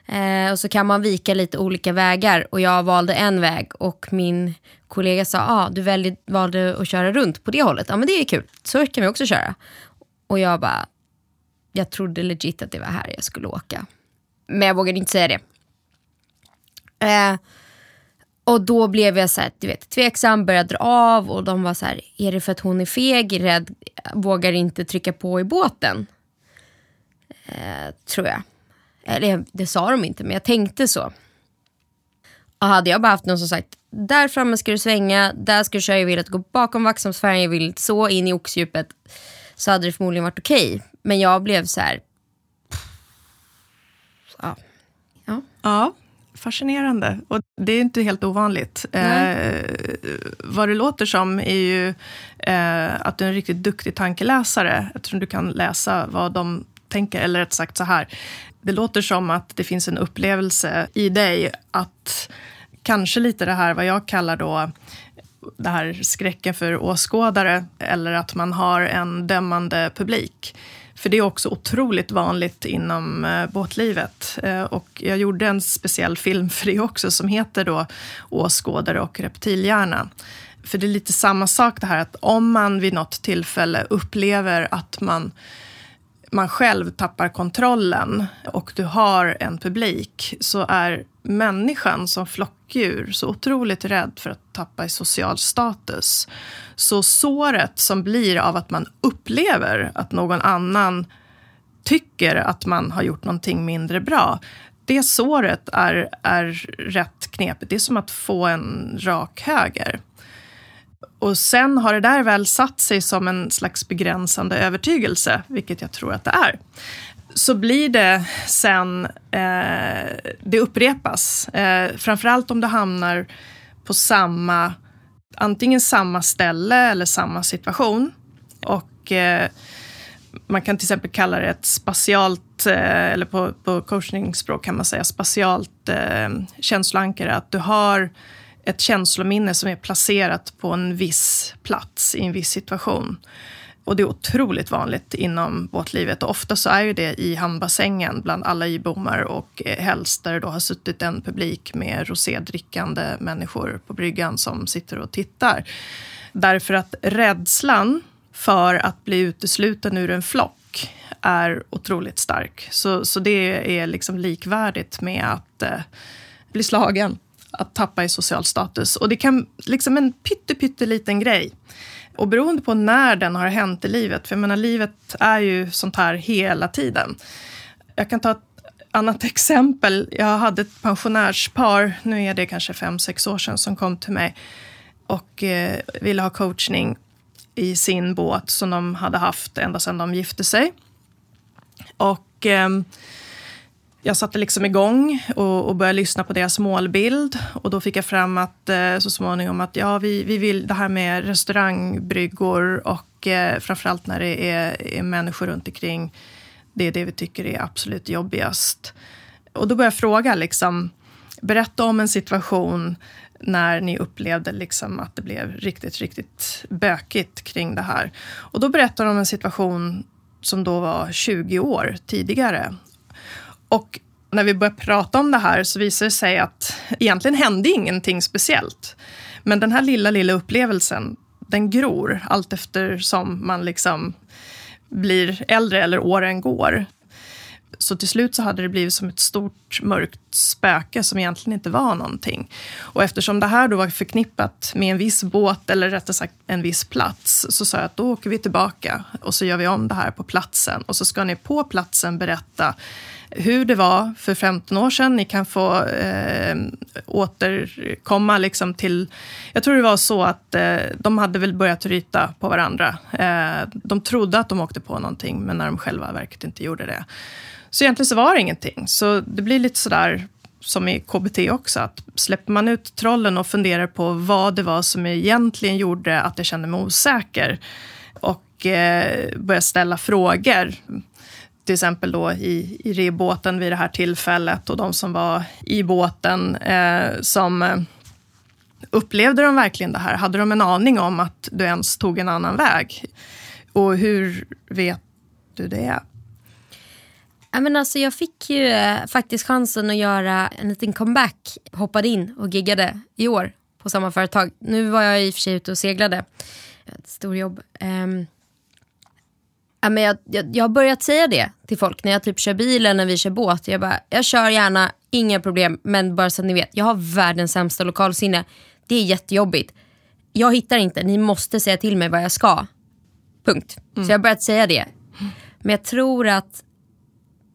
Eh, och så kan man vika lite olika vägar. Och jag valde en väg och min kollega sa, ah, du välj, valde att köra runt på det hållet. Ja men det är kul, så kan vi också köra. Och jag bara, jag trodde legit att det var här jag skulle åka. Men jag vågade inte säga det. Eh, och då blev jag så här, du vet, tveksam, började dra av och de var så här, är det för att hon är feg, rädd, vågar inte trycka på i båten? Eh, tror jag. Eller det sa de inte, men jag tänkte så. Och hade jag bara haft någon som sagt, där framme ska du svänga, där ska du köra, jag vill att du går bakom Vaxholmsfärjan, jag vill så in i oxdjupet. Så hade det förmodligen varit okej. Men jag blev så här, ja. ja. Ja, fascinerande. Och det är inte helt ovanligt. Eh, vad det låter som är ju eh, att du är en riktigt duktig tankeläsare, eftersom du kan läsa vad de tänker, eller rätt sagt så här. Det låter som att det finns en upplevelse i dig att kanske lite det här vad jag kallar då det här skräcken för åskådare eller att man har en dömande publik. För det är också otroligt vanligt inom eh, båtlivet. Eh, och jag gjorde en speciell film för det också som heter då Åskådare och reptilhjärna. För det är lite samma sak det här att om man vid något tillfälle upplever att man man själv tappar kontrollen och du har en publik så är människan som flockdjur så otroligt rädd för att tappa i social status. Så såret som blir av att man upplever att någon annan tycker att man har gjort någonting mindre bra. Det såret är, är rätt knepigt. Det är som att få en rak höger. Och sen har det där väl satt sig som en slags begränsande övertygelse, vilket jag tror att det är. Så blir det sen, eh, det upprepas. Eh, framförallt om du hamnar på samma, antingen samma ställe eller samma situation. Och eh, man kan till exempel kalla det ett spatialt, eh, eller på, på coachningsspråk kan man säga spatialt eh, känsloankare. Att du har ett känslominne som är placerat på en viss plats i en viss situation. Och det är otroligt vanligt inom båtlivet och ofta så är ju det i hamnbassängen bland alla ibommar. och eh, helst där det då har suttit en publik med rosédrickande människor på bryggan som sitter och tittar. Därför att rädslan för att bli utesluten ur en flock är otroligt stark. Så, så det är liksom likvärdigt med att eh, bli slagen att tappa i social status. Och det kan, liksom en pytteliten grej. Och beroende på när den har hänt i livet, för jag menar livet är ju sånt här hela tiden. Jag kan ta ett annat exempel. Jag hade ett pensionärspar, nu är det kanske fem, sex år sedan, som kom till mig och eh, ville ha coachning i sin båt som de hade haft ända sedan de gifte sig. Och eh, jag satte liksom igång och, och började lyssna på deras målbild. Och då fick jag fram att eh, så småningom att ja, vi, vi vill det här med restaurangbryggor och eh, framförallt när det är, är människor runt omkring. Det är det vi tycker är absolut jobbigast. Och då började jag fråga, liksom, berätta om en situation när ni upplevde liksom att det blev riktigt, riktigt bökigt kring det här. Och då berättar de om en situation som då var 20 år tidigare. Och när vi började prata om det här så visade det sig att egentligen hände ingenting speciellt. Men den här lilla, lilla upplevelsen, den gror allt eftersom man liksom blir äldre eller åren går. Så till slut så hade det blivit som ett stort mörkt spöke som egentligen inte var någonting. Och eftersom det här då var förknippat med en viss båt, eller rättare sagt en viss plats, så sa jag att då åker vi tillbaka och så gör vi om det här på platsen. Och så ska ni på platsen berätta hur det var för 15 år sedan. Ni kan få eh, återkomma liksom till... Jag tror det var så att eh, de hade väl börjat ryta på varandra. Eh, de trodde att de åkte på någonting, men när de själva verket inte gjorde det. Så egentligen så var det ingenting. Så det blir lite sådär som i KBT också, att släpper man ut trollen och funderar på vad det var som egentligen gjorde att jag kände mig osäker och eh, börjar ställa frågor till exempel då i, i rebåten vid det här tillfället och de som var i båten eh, som eh, upplevde de verkligen det här? Hade de en aning om att du ens tog en annan väg? Och hur vet du det? Ja, men alltså, jag fick ju eh, faktiskt chansen att göra en liten comeback. Hoppade in och giggade i år på samma företag. Nu var jag i och för sig ute och seglade. Ett stort jobb. Um, ehm, ja, men jag, jag, jag har börjat säga det till folk när jag typ kör bil eller när vi kör båt. Jag, bara, jag kör gärna, inga problem. Men bara så att ni vet, jag har världens sämsta lokalsinne. Det är jättejobbigt. Jag hittar inte, ni måste säga till mig vad jag ska. Punkt. Mm. Så jag har börjat säga det. Men jag tror att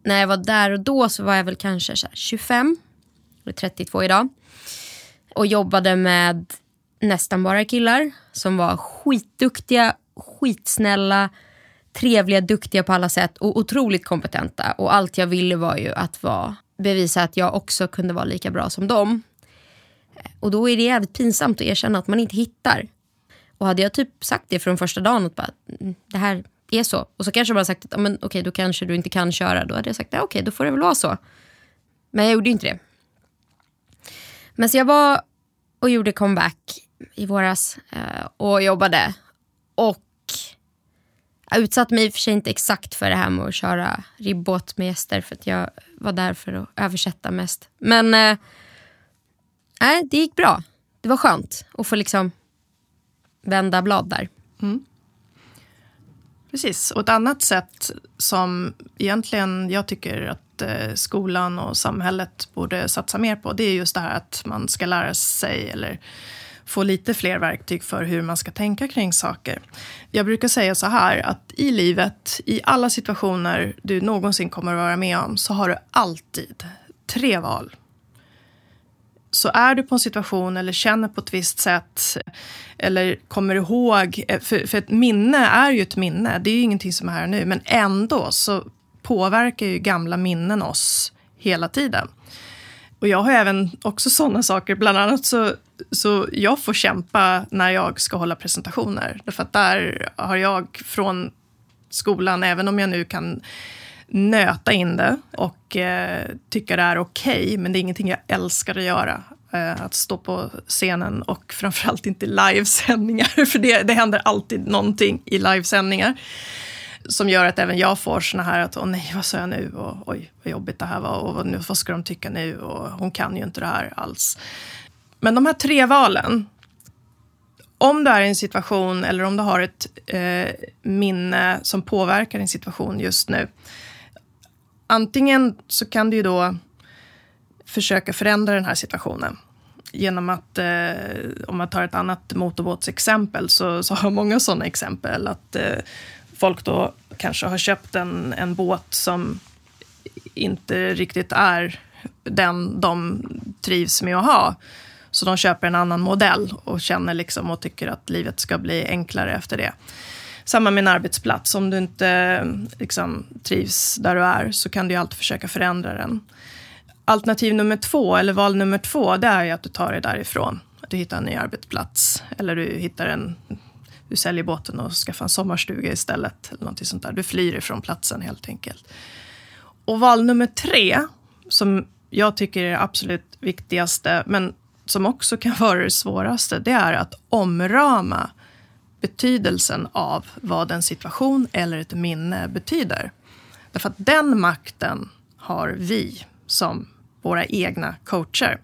när jag var där och då så var jag väl kanske så 25, eller 32 idag. Och jobbade med nästan bara killar som var skitduktiga, skitsnälla, trevliga, duktiga på alla sätt och otroligt kompetenta. Och allt jag ville var ju att vara, bevisa att jag också kunde vara lika bra som dem. Och då är det jävligt pinsamt att erkänna att man inte hittar. Och hade jag typ sagt det från första dagen, att bara, mm, det här är så. Och så kanske man sagt att men, okay, då kanske du inte kan köra. Då hade jag sagt okej, okej, då får det väl vara så. Men jag gjorde inte det. Men så jag var och gjorde comeback i våras eh, och jobbade. Och jag utsatte mig för sig inte exakt för det här med att köra ribbåt med gäster för att jag var där för att översätta mest. Men eh, det gick bra. Det var skönt att få liksom vända blad där. Mm. Precis, och ett annat sätt som egentligen jag tycker att eh, skolan och samhället borde satsa mer på, det är just det här att man ska lära sig eller få lite fler verktyg för hur man ska tänka kring saker. Jag brukar säga så här att i livet, i alla situationer du någonsin kommer att vara med om, så har du alltid tre val så är du på en situation eller känner på ett visst sätt eller kommer ihåg, eh, för, för ett minne är ju ett minne, det är ju ingenting som är här nu, men ändå så påverkar ju gamla minnen oss hela tiden. Och jag har även också sådana saker, bland annat så, så jag får kämpa när jag ska hålla presentationer. Därför att där har jag från skolan, även om jag nu kan nöta in det och eh, tycka det är okej, okay, men det är ingenting jag älskar att göra. Eh, att stå på scenen och framförallt inte livesändningar, för det, det händer alltid någonting i livesändningar som gör att även jag får såna här att, åh nej, vad sa jag nu? Och oj, vad jobbigt det här var. Och nu, vad ska de tycka nu? Och hon kan ju inte det här alls. Men de här tre valen. Om du är i en situation eller om du har ett eh, minne som påverkar din situation just nu antingen så kan du ju då försöka förändra den här situationen genom att, eh, om man tar ett annat motorbåtsexempel, så, så har många sådana exempel. Att eh, folk då kanske har köpt en, en båt som inte riktigt är den de trivs med att ha. Så de köper en annan modell och känner liksom och tycker att livet ska bli enklare efter det. Samma med en arbetsplats. Om du inte liksom, trivs där du är så kan du alltid försöka förändra den. Alternativ nummer två, eller val nummer två, det är att du tar dig därifrån. Att du hittar en ny arbetsplats eller du hittar en du säljer båten och skaffar en sommarstuga istället. Eller någonting sånt där. Du flyr ifrån platsen helt enkelt. Och val nummer tre, som jag tycker är det absolut viktigaste, men som också kan vara det svåraste, det är att omrama betydelsen av vad en situation eller ett minne betyder. Därför att den makten har vi som våra egna coacher.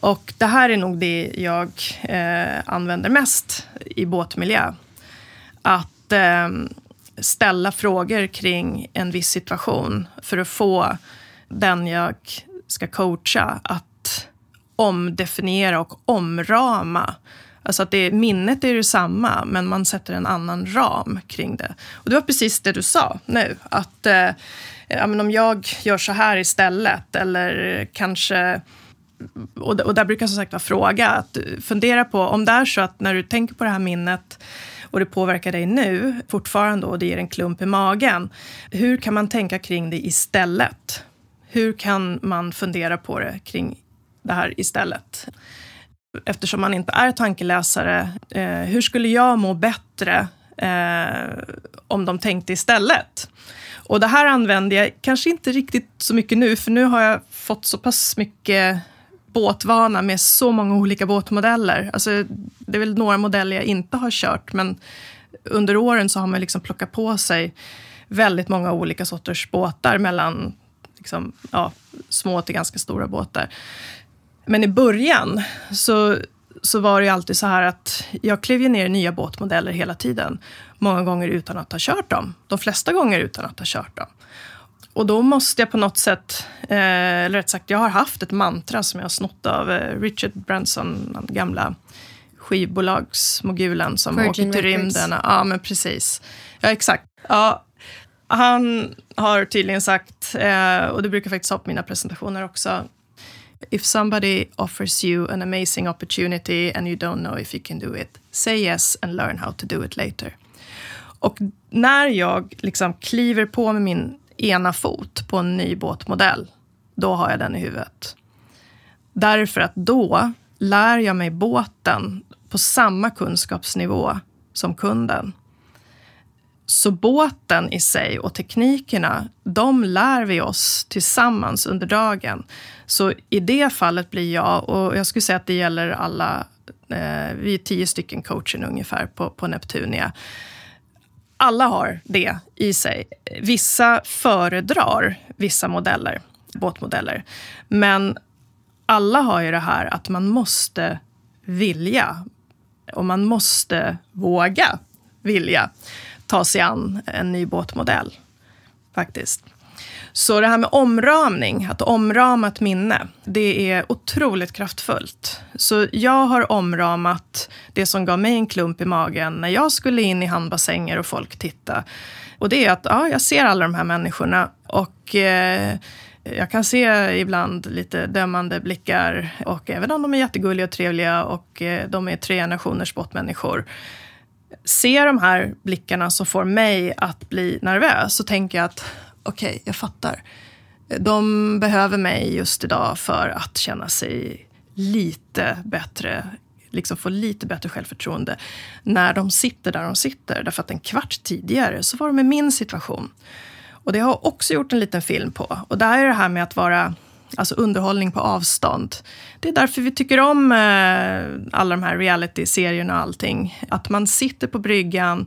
Och det här är nog det jag eh, använder mest i båtmiljö. Att eh, ställa frågor kring en viss situation för att få den jag ska coacha att omdefiniera och omrama. Alltså att det, minnet är detsamma, men man sätter en annan ram kring det. Och det var precis det du sa nu. Att eh, ja, men om jag gör så här istället, eller kanske och, och där brukar jag som sagt fråga, att fundera på om det är så att när du tänker på det här minnet och det påverkar dig nu fortfarande och det ger en klump i magen. Hur kan man tänka kring det istället? Hur kan man fundera på det kring det här istället? Eftersom man inte är tankeläsare, eh, hur skulle jag må bättre eh, om de tänkte istället? Och det här använder jag kanske inte riktigt så mycket nu, för nu har jag fått så pass mycket båtvana med så många olika båtmodeller. Alltså, det är väl några modeller jag inte har kört, men under åren så har man liksom plockat på sig väldigt många olika sorters båtar mellan liksom, ja, små till ganska stora båtar. Men i början så, så var det alltid så här att jag klev ner i nya båtmodeller hela tiden. Många gånger utan att ha kört dem. De flesta gånger utan att ha kört dem. Och då måste jag på något sätt, eh, eller rätt sagt, jag har haft ett mantra som jag har snott av eh, Richard Branson, den gamla skivbolagsmogulen som Virgin åker till rymden. Ja, men precis. Ja, exakt. Ja, han har tydligen sagt, eh, och det brukar faktiskt ha på mina presentationer också, If somebody offers you an amazing opportunity and you don't know if you can do it, say yes and learn how to do it later. Och när jag liksom kliver på med min ena fot på en ny båtmodell, då har jag den i huvudet. Därför att då lär jag mig båten på samma kunskapsnivå som kunden. Så båten i sig och teknikerna, de lär vi oss tillsammans under dagen. Så i det fallet blir jag, och jag skulle säga att det gäller alla, eh, vi är tio stycken coacher ungefär på, på Neptunia. Alla har det i sig. Vissa föredrar vissa modeller, båtmodeller. Men alla har ju det här att man måste vilja. Och man måste våga vilja ta sig an en ny båtmodell. Faktiskt. Så det här med omramning, att omrama ett minne, det är otroligt kraftfullt. Så jag har omramat det som gav mig en klump i magen när jag skulle in i handbassänger och folk titta. Och det är att ja, jag ser alla de här människorna och eh, jag kan se ibland lite dömande blickar och även om de är jättegulliga och trevliga och eh, de är tre generationers båtmänniskor ser de här blickarna som får mig att bli nervös så tänker jag att okej, okay, jag fattar. De behöver mig just idag för att känna sig lite bättre, liksom få lite bättre självförtroende när de sitter där de sitter. Därför att en kvart tidigare så var de i min situation. Och det har jag också gjort en liten film på. Och där är det här med att vara Alltså underhållning på avstånd. Det är därför vi tycker om eh, alla de här reality-serierna och allting. Att man sitter på bryggan,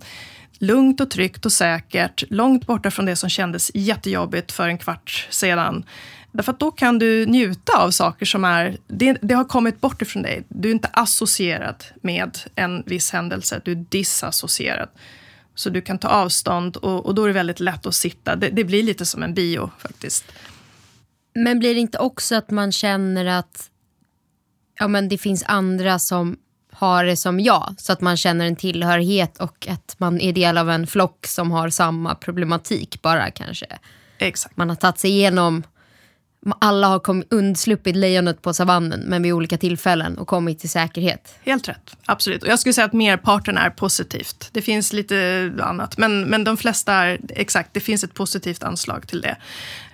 lugnt och tryggt och säkert, långt borta från det som kändes jättejobbigt för en kvart sedan. Därför att då kan du njuta av saker som är, det, det, har kommit bort ifrån dig. Du är inte associerad med en viss händelse, du är disassocierad. Så du kan ta avstånd och, och då är det väldigt lätt att sitta. Det, det blir lite som en bio faktiskt. Men blir det inte också att man känner att ja, men det finns andra som har det som jag. Så att man känner en tillhörighet och att man är del av en flock som har samma problematik bara kanske. Exakt. Man har tagit sig igenom, alla har kom, undsluppit lejonet på savannen men vid olika tillfällen och kommit till säkerhet. Helt rätt, absolut. Och jag skulle säga att merparten är positivt. Det finns lite annat, men, men de flesta är exakt, det finns ett positivt anslag till det.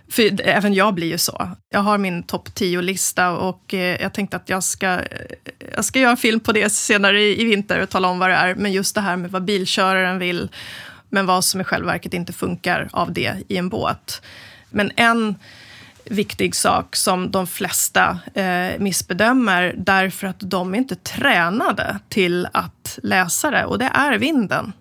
För även jag blir ju så. Jag har min topp 10-lista och eh, jag tänkte att jag ska, eh, jag ska göra en film på det senare i, i vinter och tala om vad det är. Men just det här med vad bilköraren vill, men vad som i själva verket inte funkar av det i en båt. Men en viktig sak som de flesta eh, missbedömer därför att de inte är tränade till att läsa det och det är vinden.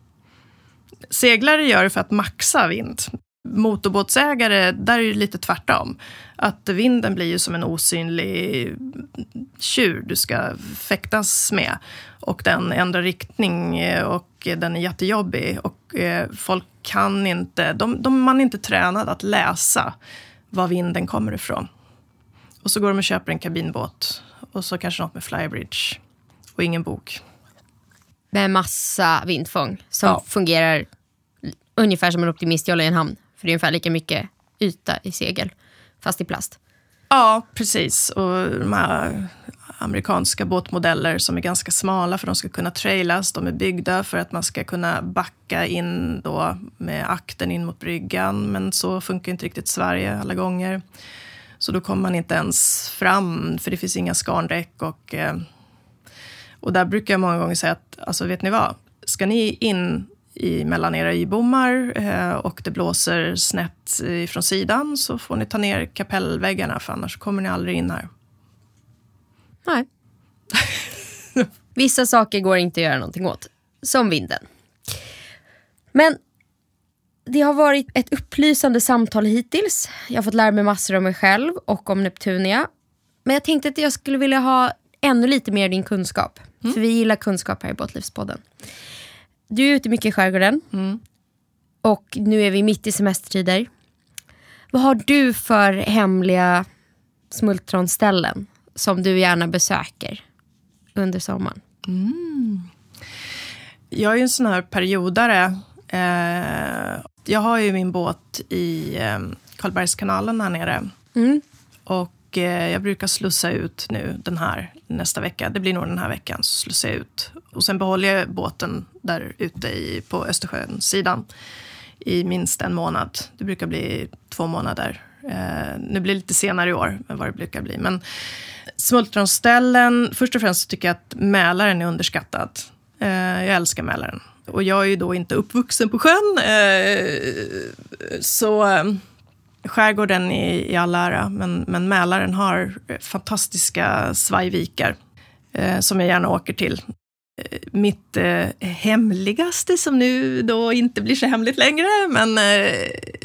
Seglare gör det för att maxa vind. Motorbåtsägare, där är det lite tvärtom. Att vinden blir ju som en osynlig tjur du ska fäktas med. Och den ändrar riktning eh, och den är jättejobbig. Och eh, folk kan inte, de, de, man är inte tränad att läsa var vinden kommer ifrån. Och så går de och köper en kabinbåt och så kanske något med flybridge och ingen bok. Med massa vindfång som Ja. fungerar ungefär som en optimistjolle i en hamn. För det är ungefär lika mycket yta i segel, fast i plast. Ja, precis. Och de här amerikanska båtmodeller som är ganska smala för de ska kunna trailas. De är byggda för att man ska kunna backa in då med akten in mot bryggan. Men så funkar inte riktigt Sverige alla gånger. Så då kommer man inte ens fram, för det finns inga skarndäck. Och, eh, och där brukar jag många gånger säga att, alltså vet ni vad? Ska ni in i, mellan era y-bommar eh, och det blåser snett från sidan så får ni ta ner kapellväggarna för annars kommer ni aldrig in här. Nej. Vissa saker går inte att göra någonting åt. Som vinden. Men det har varit ett upplysande samtal hittills. Jag har fått lära mig massor om mig själv och om Neptunia. Men jag tänkte att jag skulle vilja ha ännu lite mer din kunskap. För vi gillar kunskap här i Båtlivspodden. Du är ute mycket i skärgården. Och nu är vi mitt i semestertider. Vad har du för hemliga smultronställen som du gärna besöker under sommaren? Jag är ju en sån här periodare. Eh, jag har ju min båt i eh, Karlbergskanalen här nere. Mm. Och eh, jag brukar slussa ut nu den här nästa vecka. Det blir nog den här veckan, så slussar jag ut. Och sen behåller jag båten där ute i, på Östersjön-sidan i minst en månad. Det brukar bli två månader. Eh, nu blir det lite senare i år än vad det brukar bli. Men smultronställen, först och främst så tycker jag att Mälaren är underskattad. Eh, jag älskar Mälaren. Och jag är ju då inte uppvuxen på sjön. Eh, så eh, skärgården i, i all ära, men, men Mälaren har fantastiska svajvikar eh, som jag gärna åker till. Eh, mitt eh, hemligaste, som nu då inte blir så hemligt längre, men eh,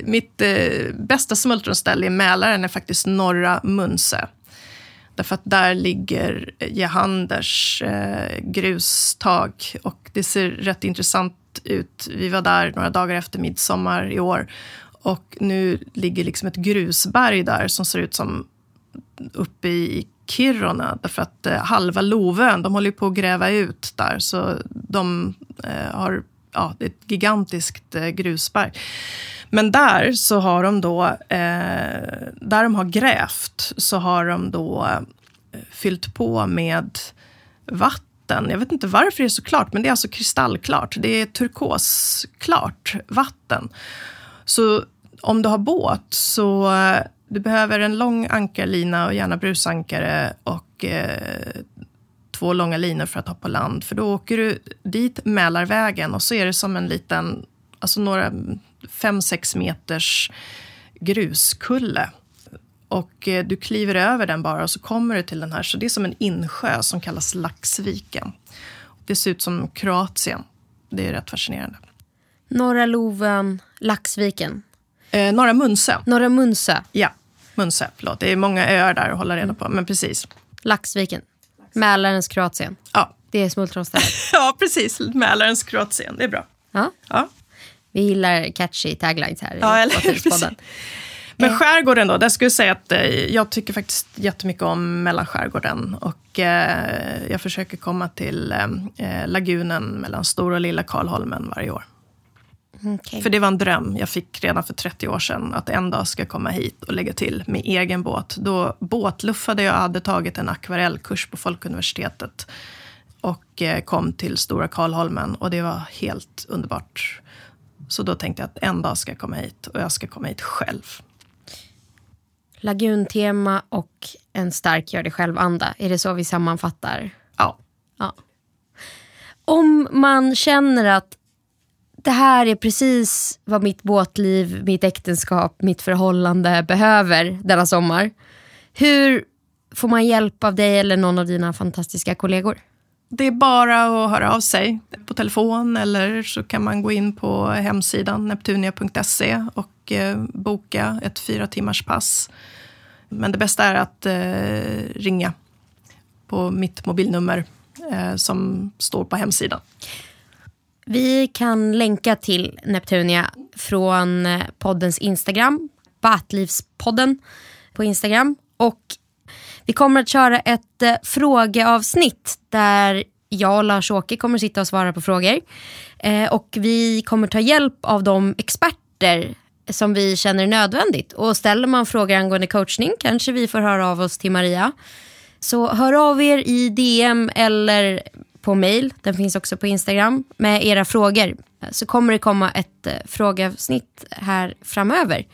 mitt eh, bästa smultronställe i Mälaren är faktiskt norra Munsö. Därför att där ligger Jehanders eh, grustag och det ser rätt intressant ut. Vi var där några dagar efter midsommar i år och nu ligger liksom ett grusberg där som ser ut som uppe i Kiruna. Därför att eh, halva Lovön, de håller ju på att gräva ut där. Så de eh, har, ja, det är ett gigantiskt eh, grusberg. Men där så har de då, eh, där de har grävt, så har de då eh, fyllt på med vatten. Jag vet inte varför det är så klart, men det är alltså kristallklart. Det är turkosklart vatten. Så om du har båt så eh, du behöver en lång ankarlina och gärna brusankare och eh, två långa linor för att på land. För då åker du dit Mälarvägen och så är det som en liten, alltså några fem sex meters gruskulle. Och eh, du kliver över den bara och så kommer du till den här. Så det är som en insjö som kallas Laxviken. Det ser ut som Kroatien. Det är rätt fascinerande. Norra Loven, Laxviken, Eh, Norra Munsö. Norra Munsö, Ja, Munsö. Förlåt. Det är många öar där att hålla reda på. Men precis. Laxviken. Mälarens Kroatien. Ja, Det är smultronstället. ja precis. Mälarens Kroatien. Det är bra. Ja, Ja. vi gillar catchy taglines här i Ja, eller hur? Båtlivspodden. Men skärgården då, där skulle jag säga att eh, jag tycker faktiskt jättemycket om mellanskärgården. Och eh, jag försöker komma till eh, lagunen mellan Stora och Lilla Karlholmen varje år. Okej. För det var en dröm jag fick redan för 30 år sedan. Att en dag ska jag komma hit och lägga till med egen båt. Då båtluffade jag hade tagit en akvarellkurs på Folkuniversitetet. Och eh, kom till Stora Karlholmen och det var helt underbart. Så då tänkte jag att en dag ska jag komma hit och jag ska komma hit själv. Laguntema och en stark gör det själv-anda. Är det så vi sammanfattar? Ja. ja. Om man känner att det här är precis vad mitt båtliv, mitt äktenskap, mitt förhållande behöver denna sommar. Hur får man hjälp av dig eller någon av dina fantastiska kollegor? Det är bara att höra av sig på telefon eller så kan man gå in på hemsidan neptunia.se och eh, boka ett fyra timmars pass. Men det bästa är att eh, ringa på mitt mobilnummer eh, som står på hemsidan. Vi kan länka till Neptunia från eh, poddens Instagram, Batlivspodden på Instagram. Och vi kommer att köra ett eh, frågeavsnitt där jag och Lars-Åke kommer att sitta och svara på frågor. Eh, och vi kommer ta hjälp av de experter som vi känner är nödvändigt. Och ställer man frågor angående coachning kanske vi får höra av oss till Maria. Så hör av er i DM eller på mail, den finns också på Instagram, med era frågor. Så kommer det komma ett eh, frågeavsnitt här framöver.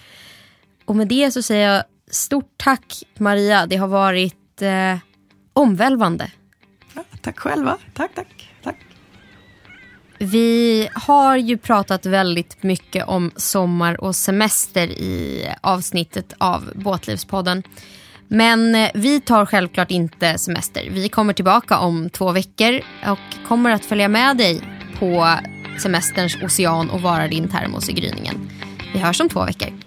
Och med det så säger jag stort tack Maria, det har varit eh, omvälvande. Ja, tack själva, tack, tack, tack. Vi har ju pratat väldigt mycket om sommar och semester i avsnittet av Båtlivspodden. Men eh, vi tar självklart inte semester. Vi kommer tillbaka om två veckor och kommer att följa med dig på semesterns ocean och vara din termos i gryningen. Vi hörs om två veckor.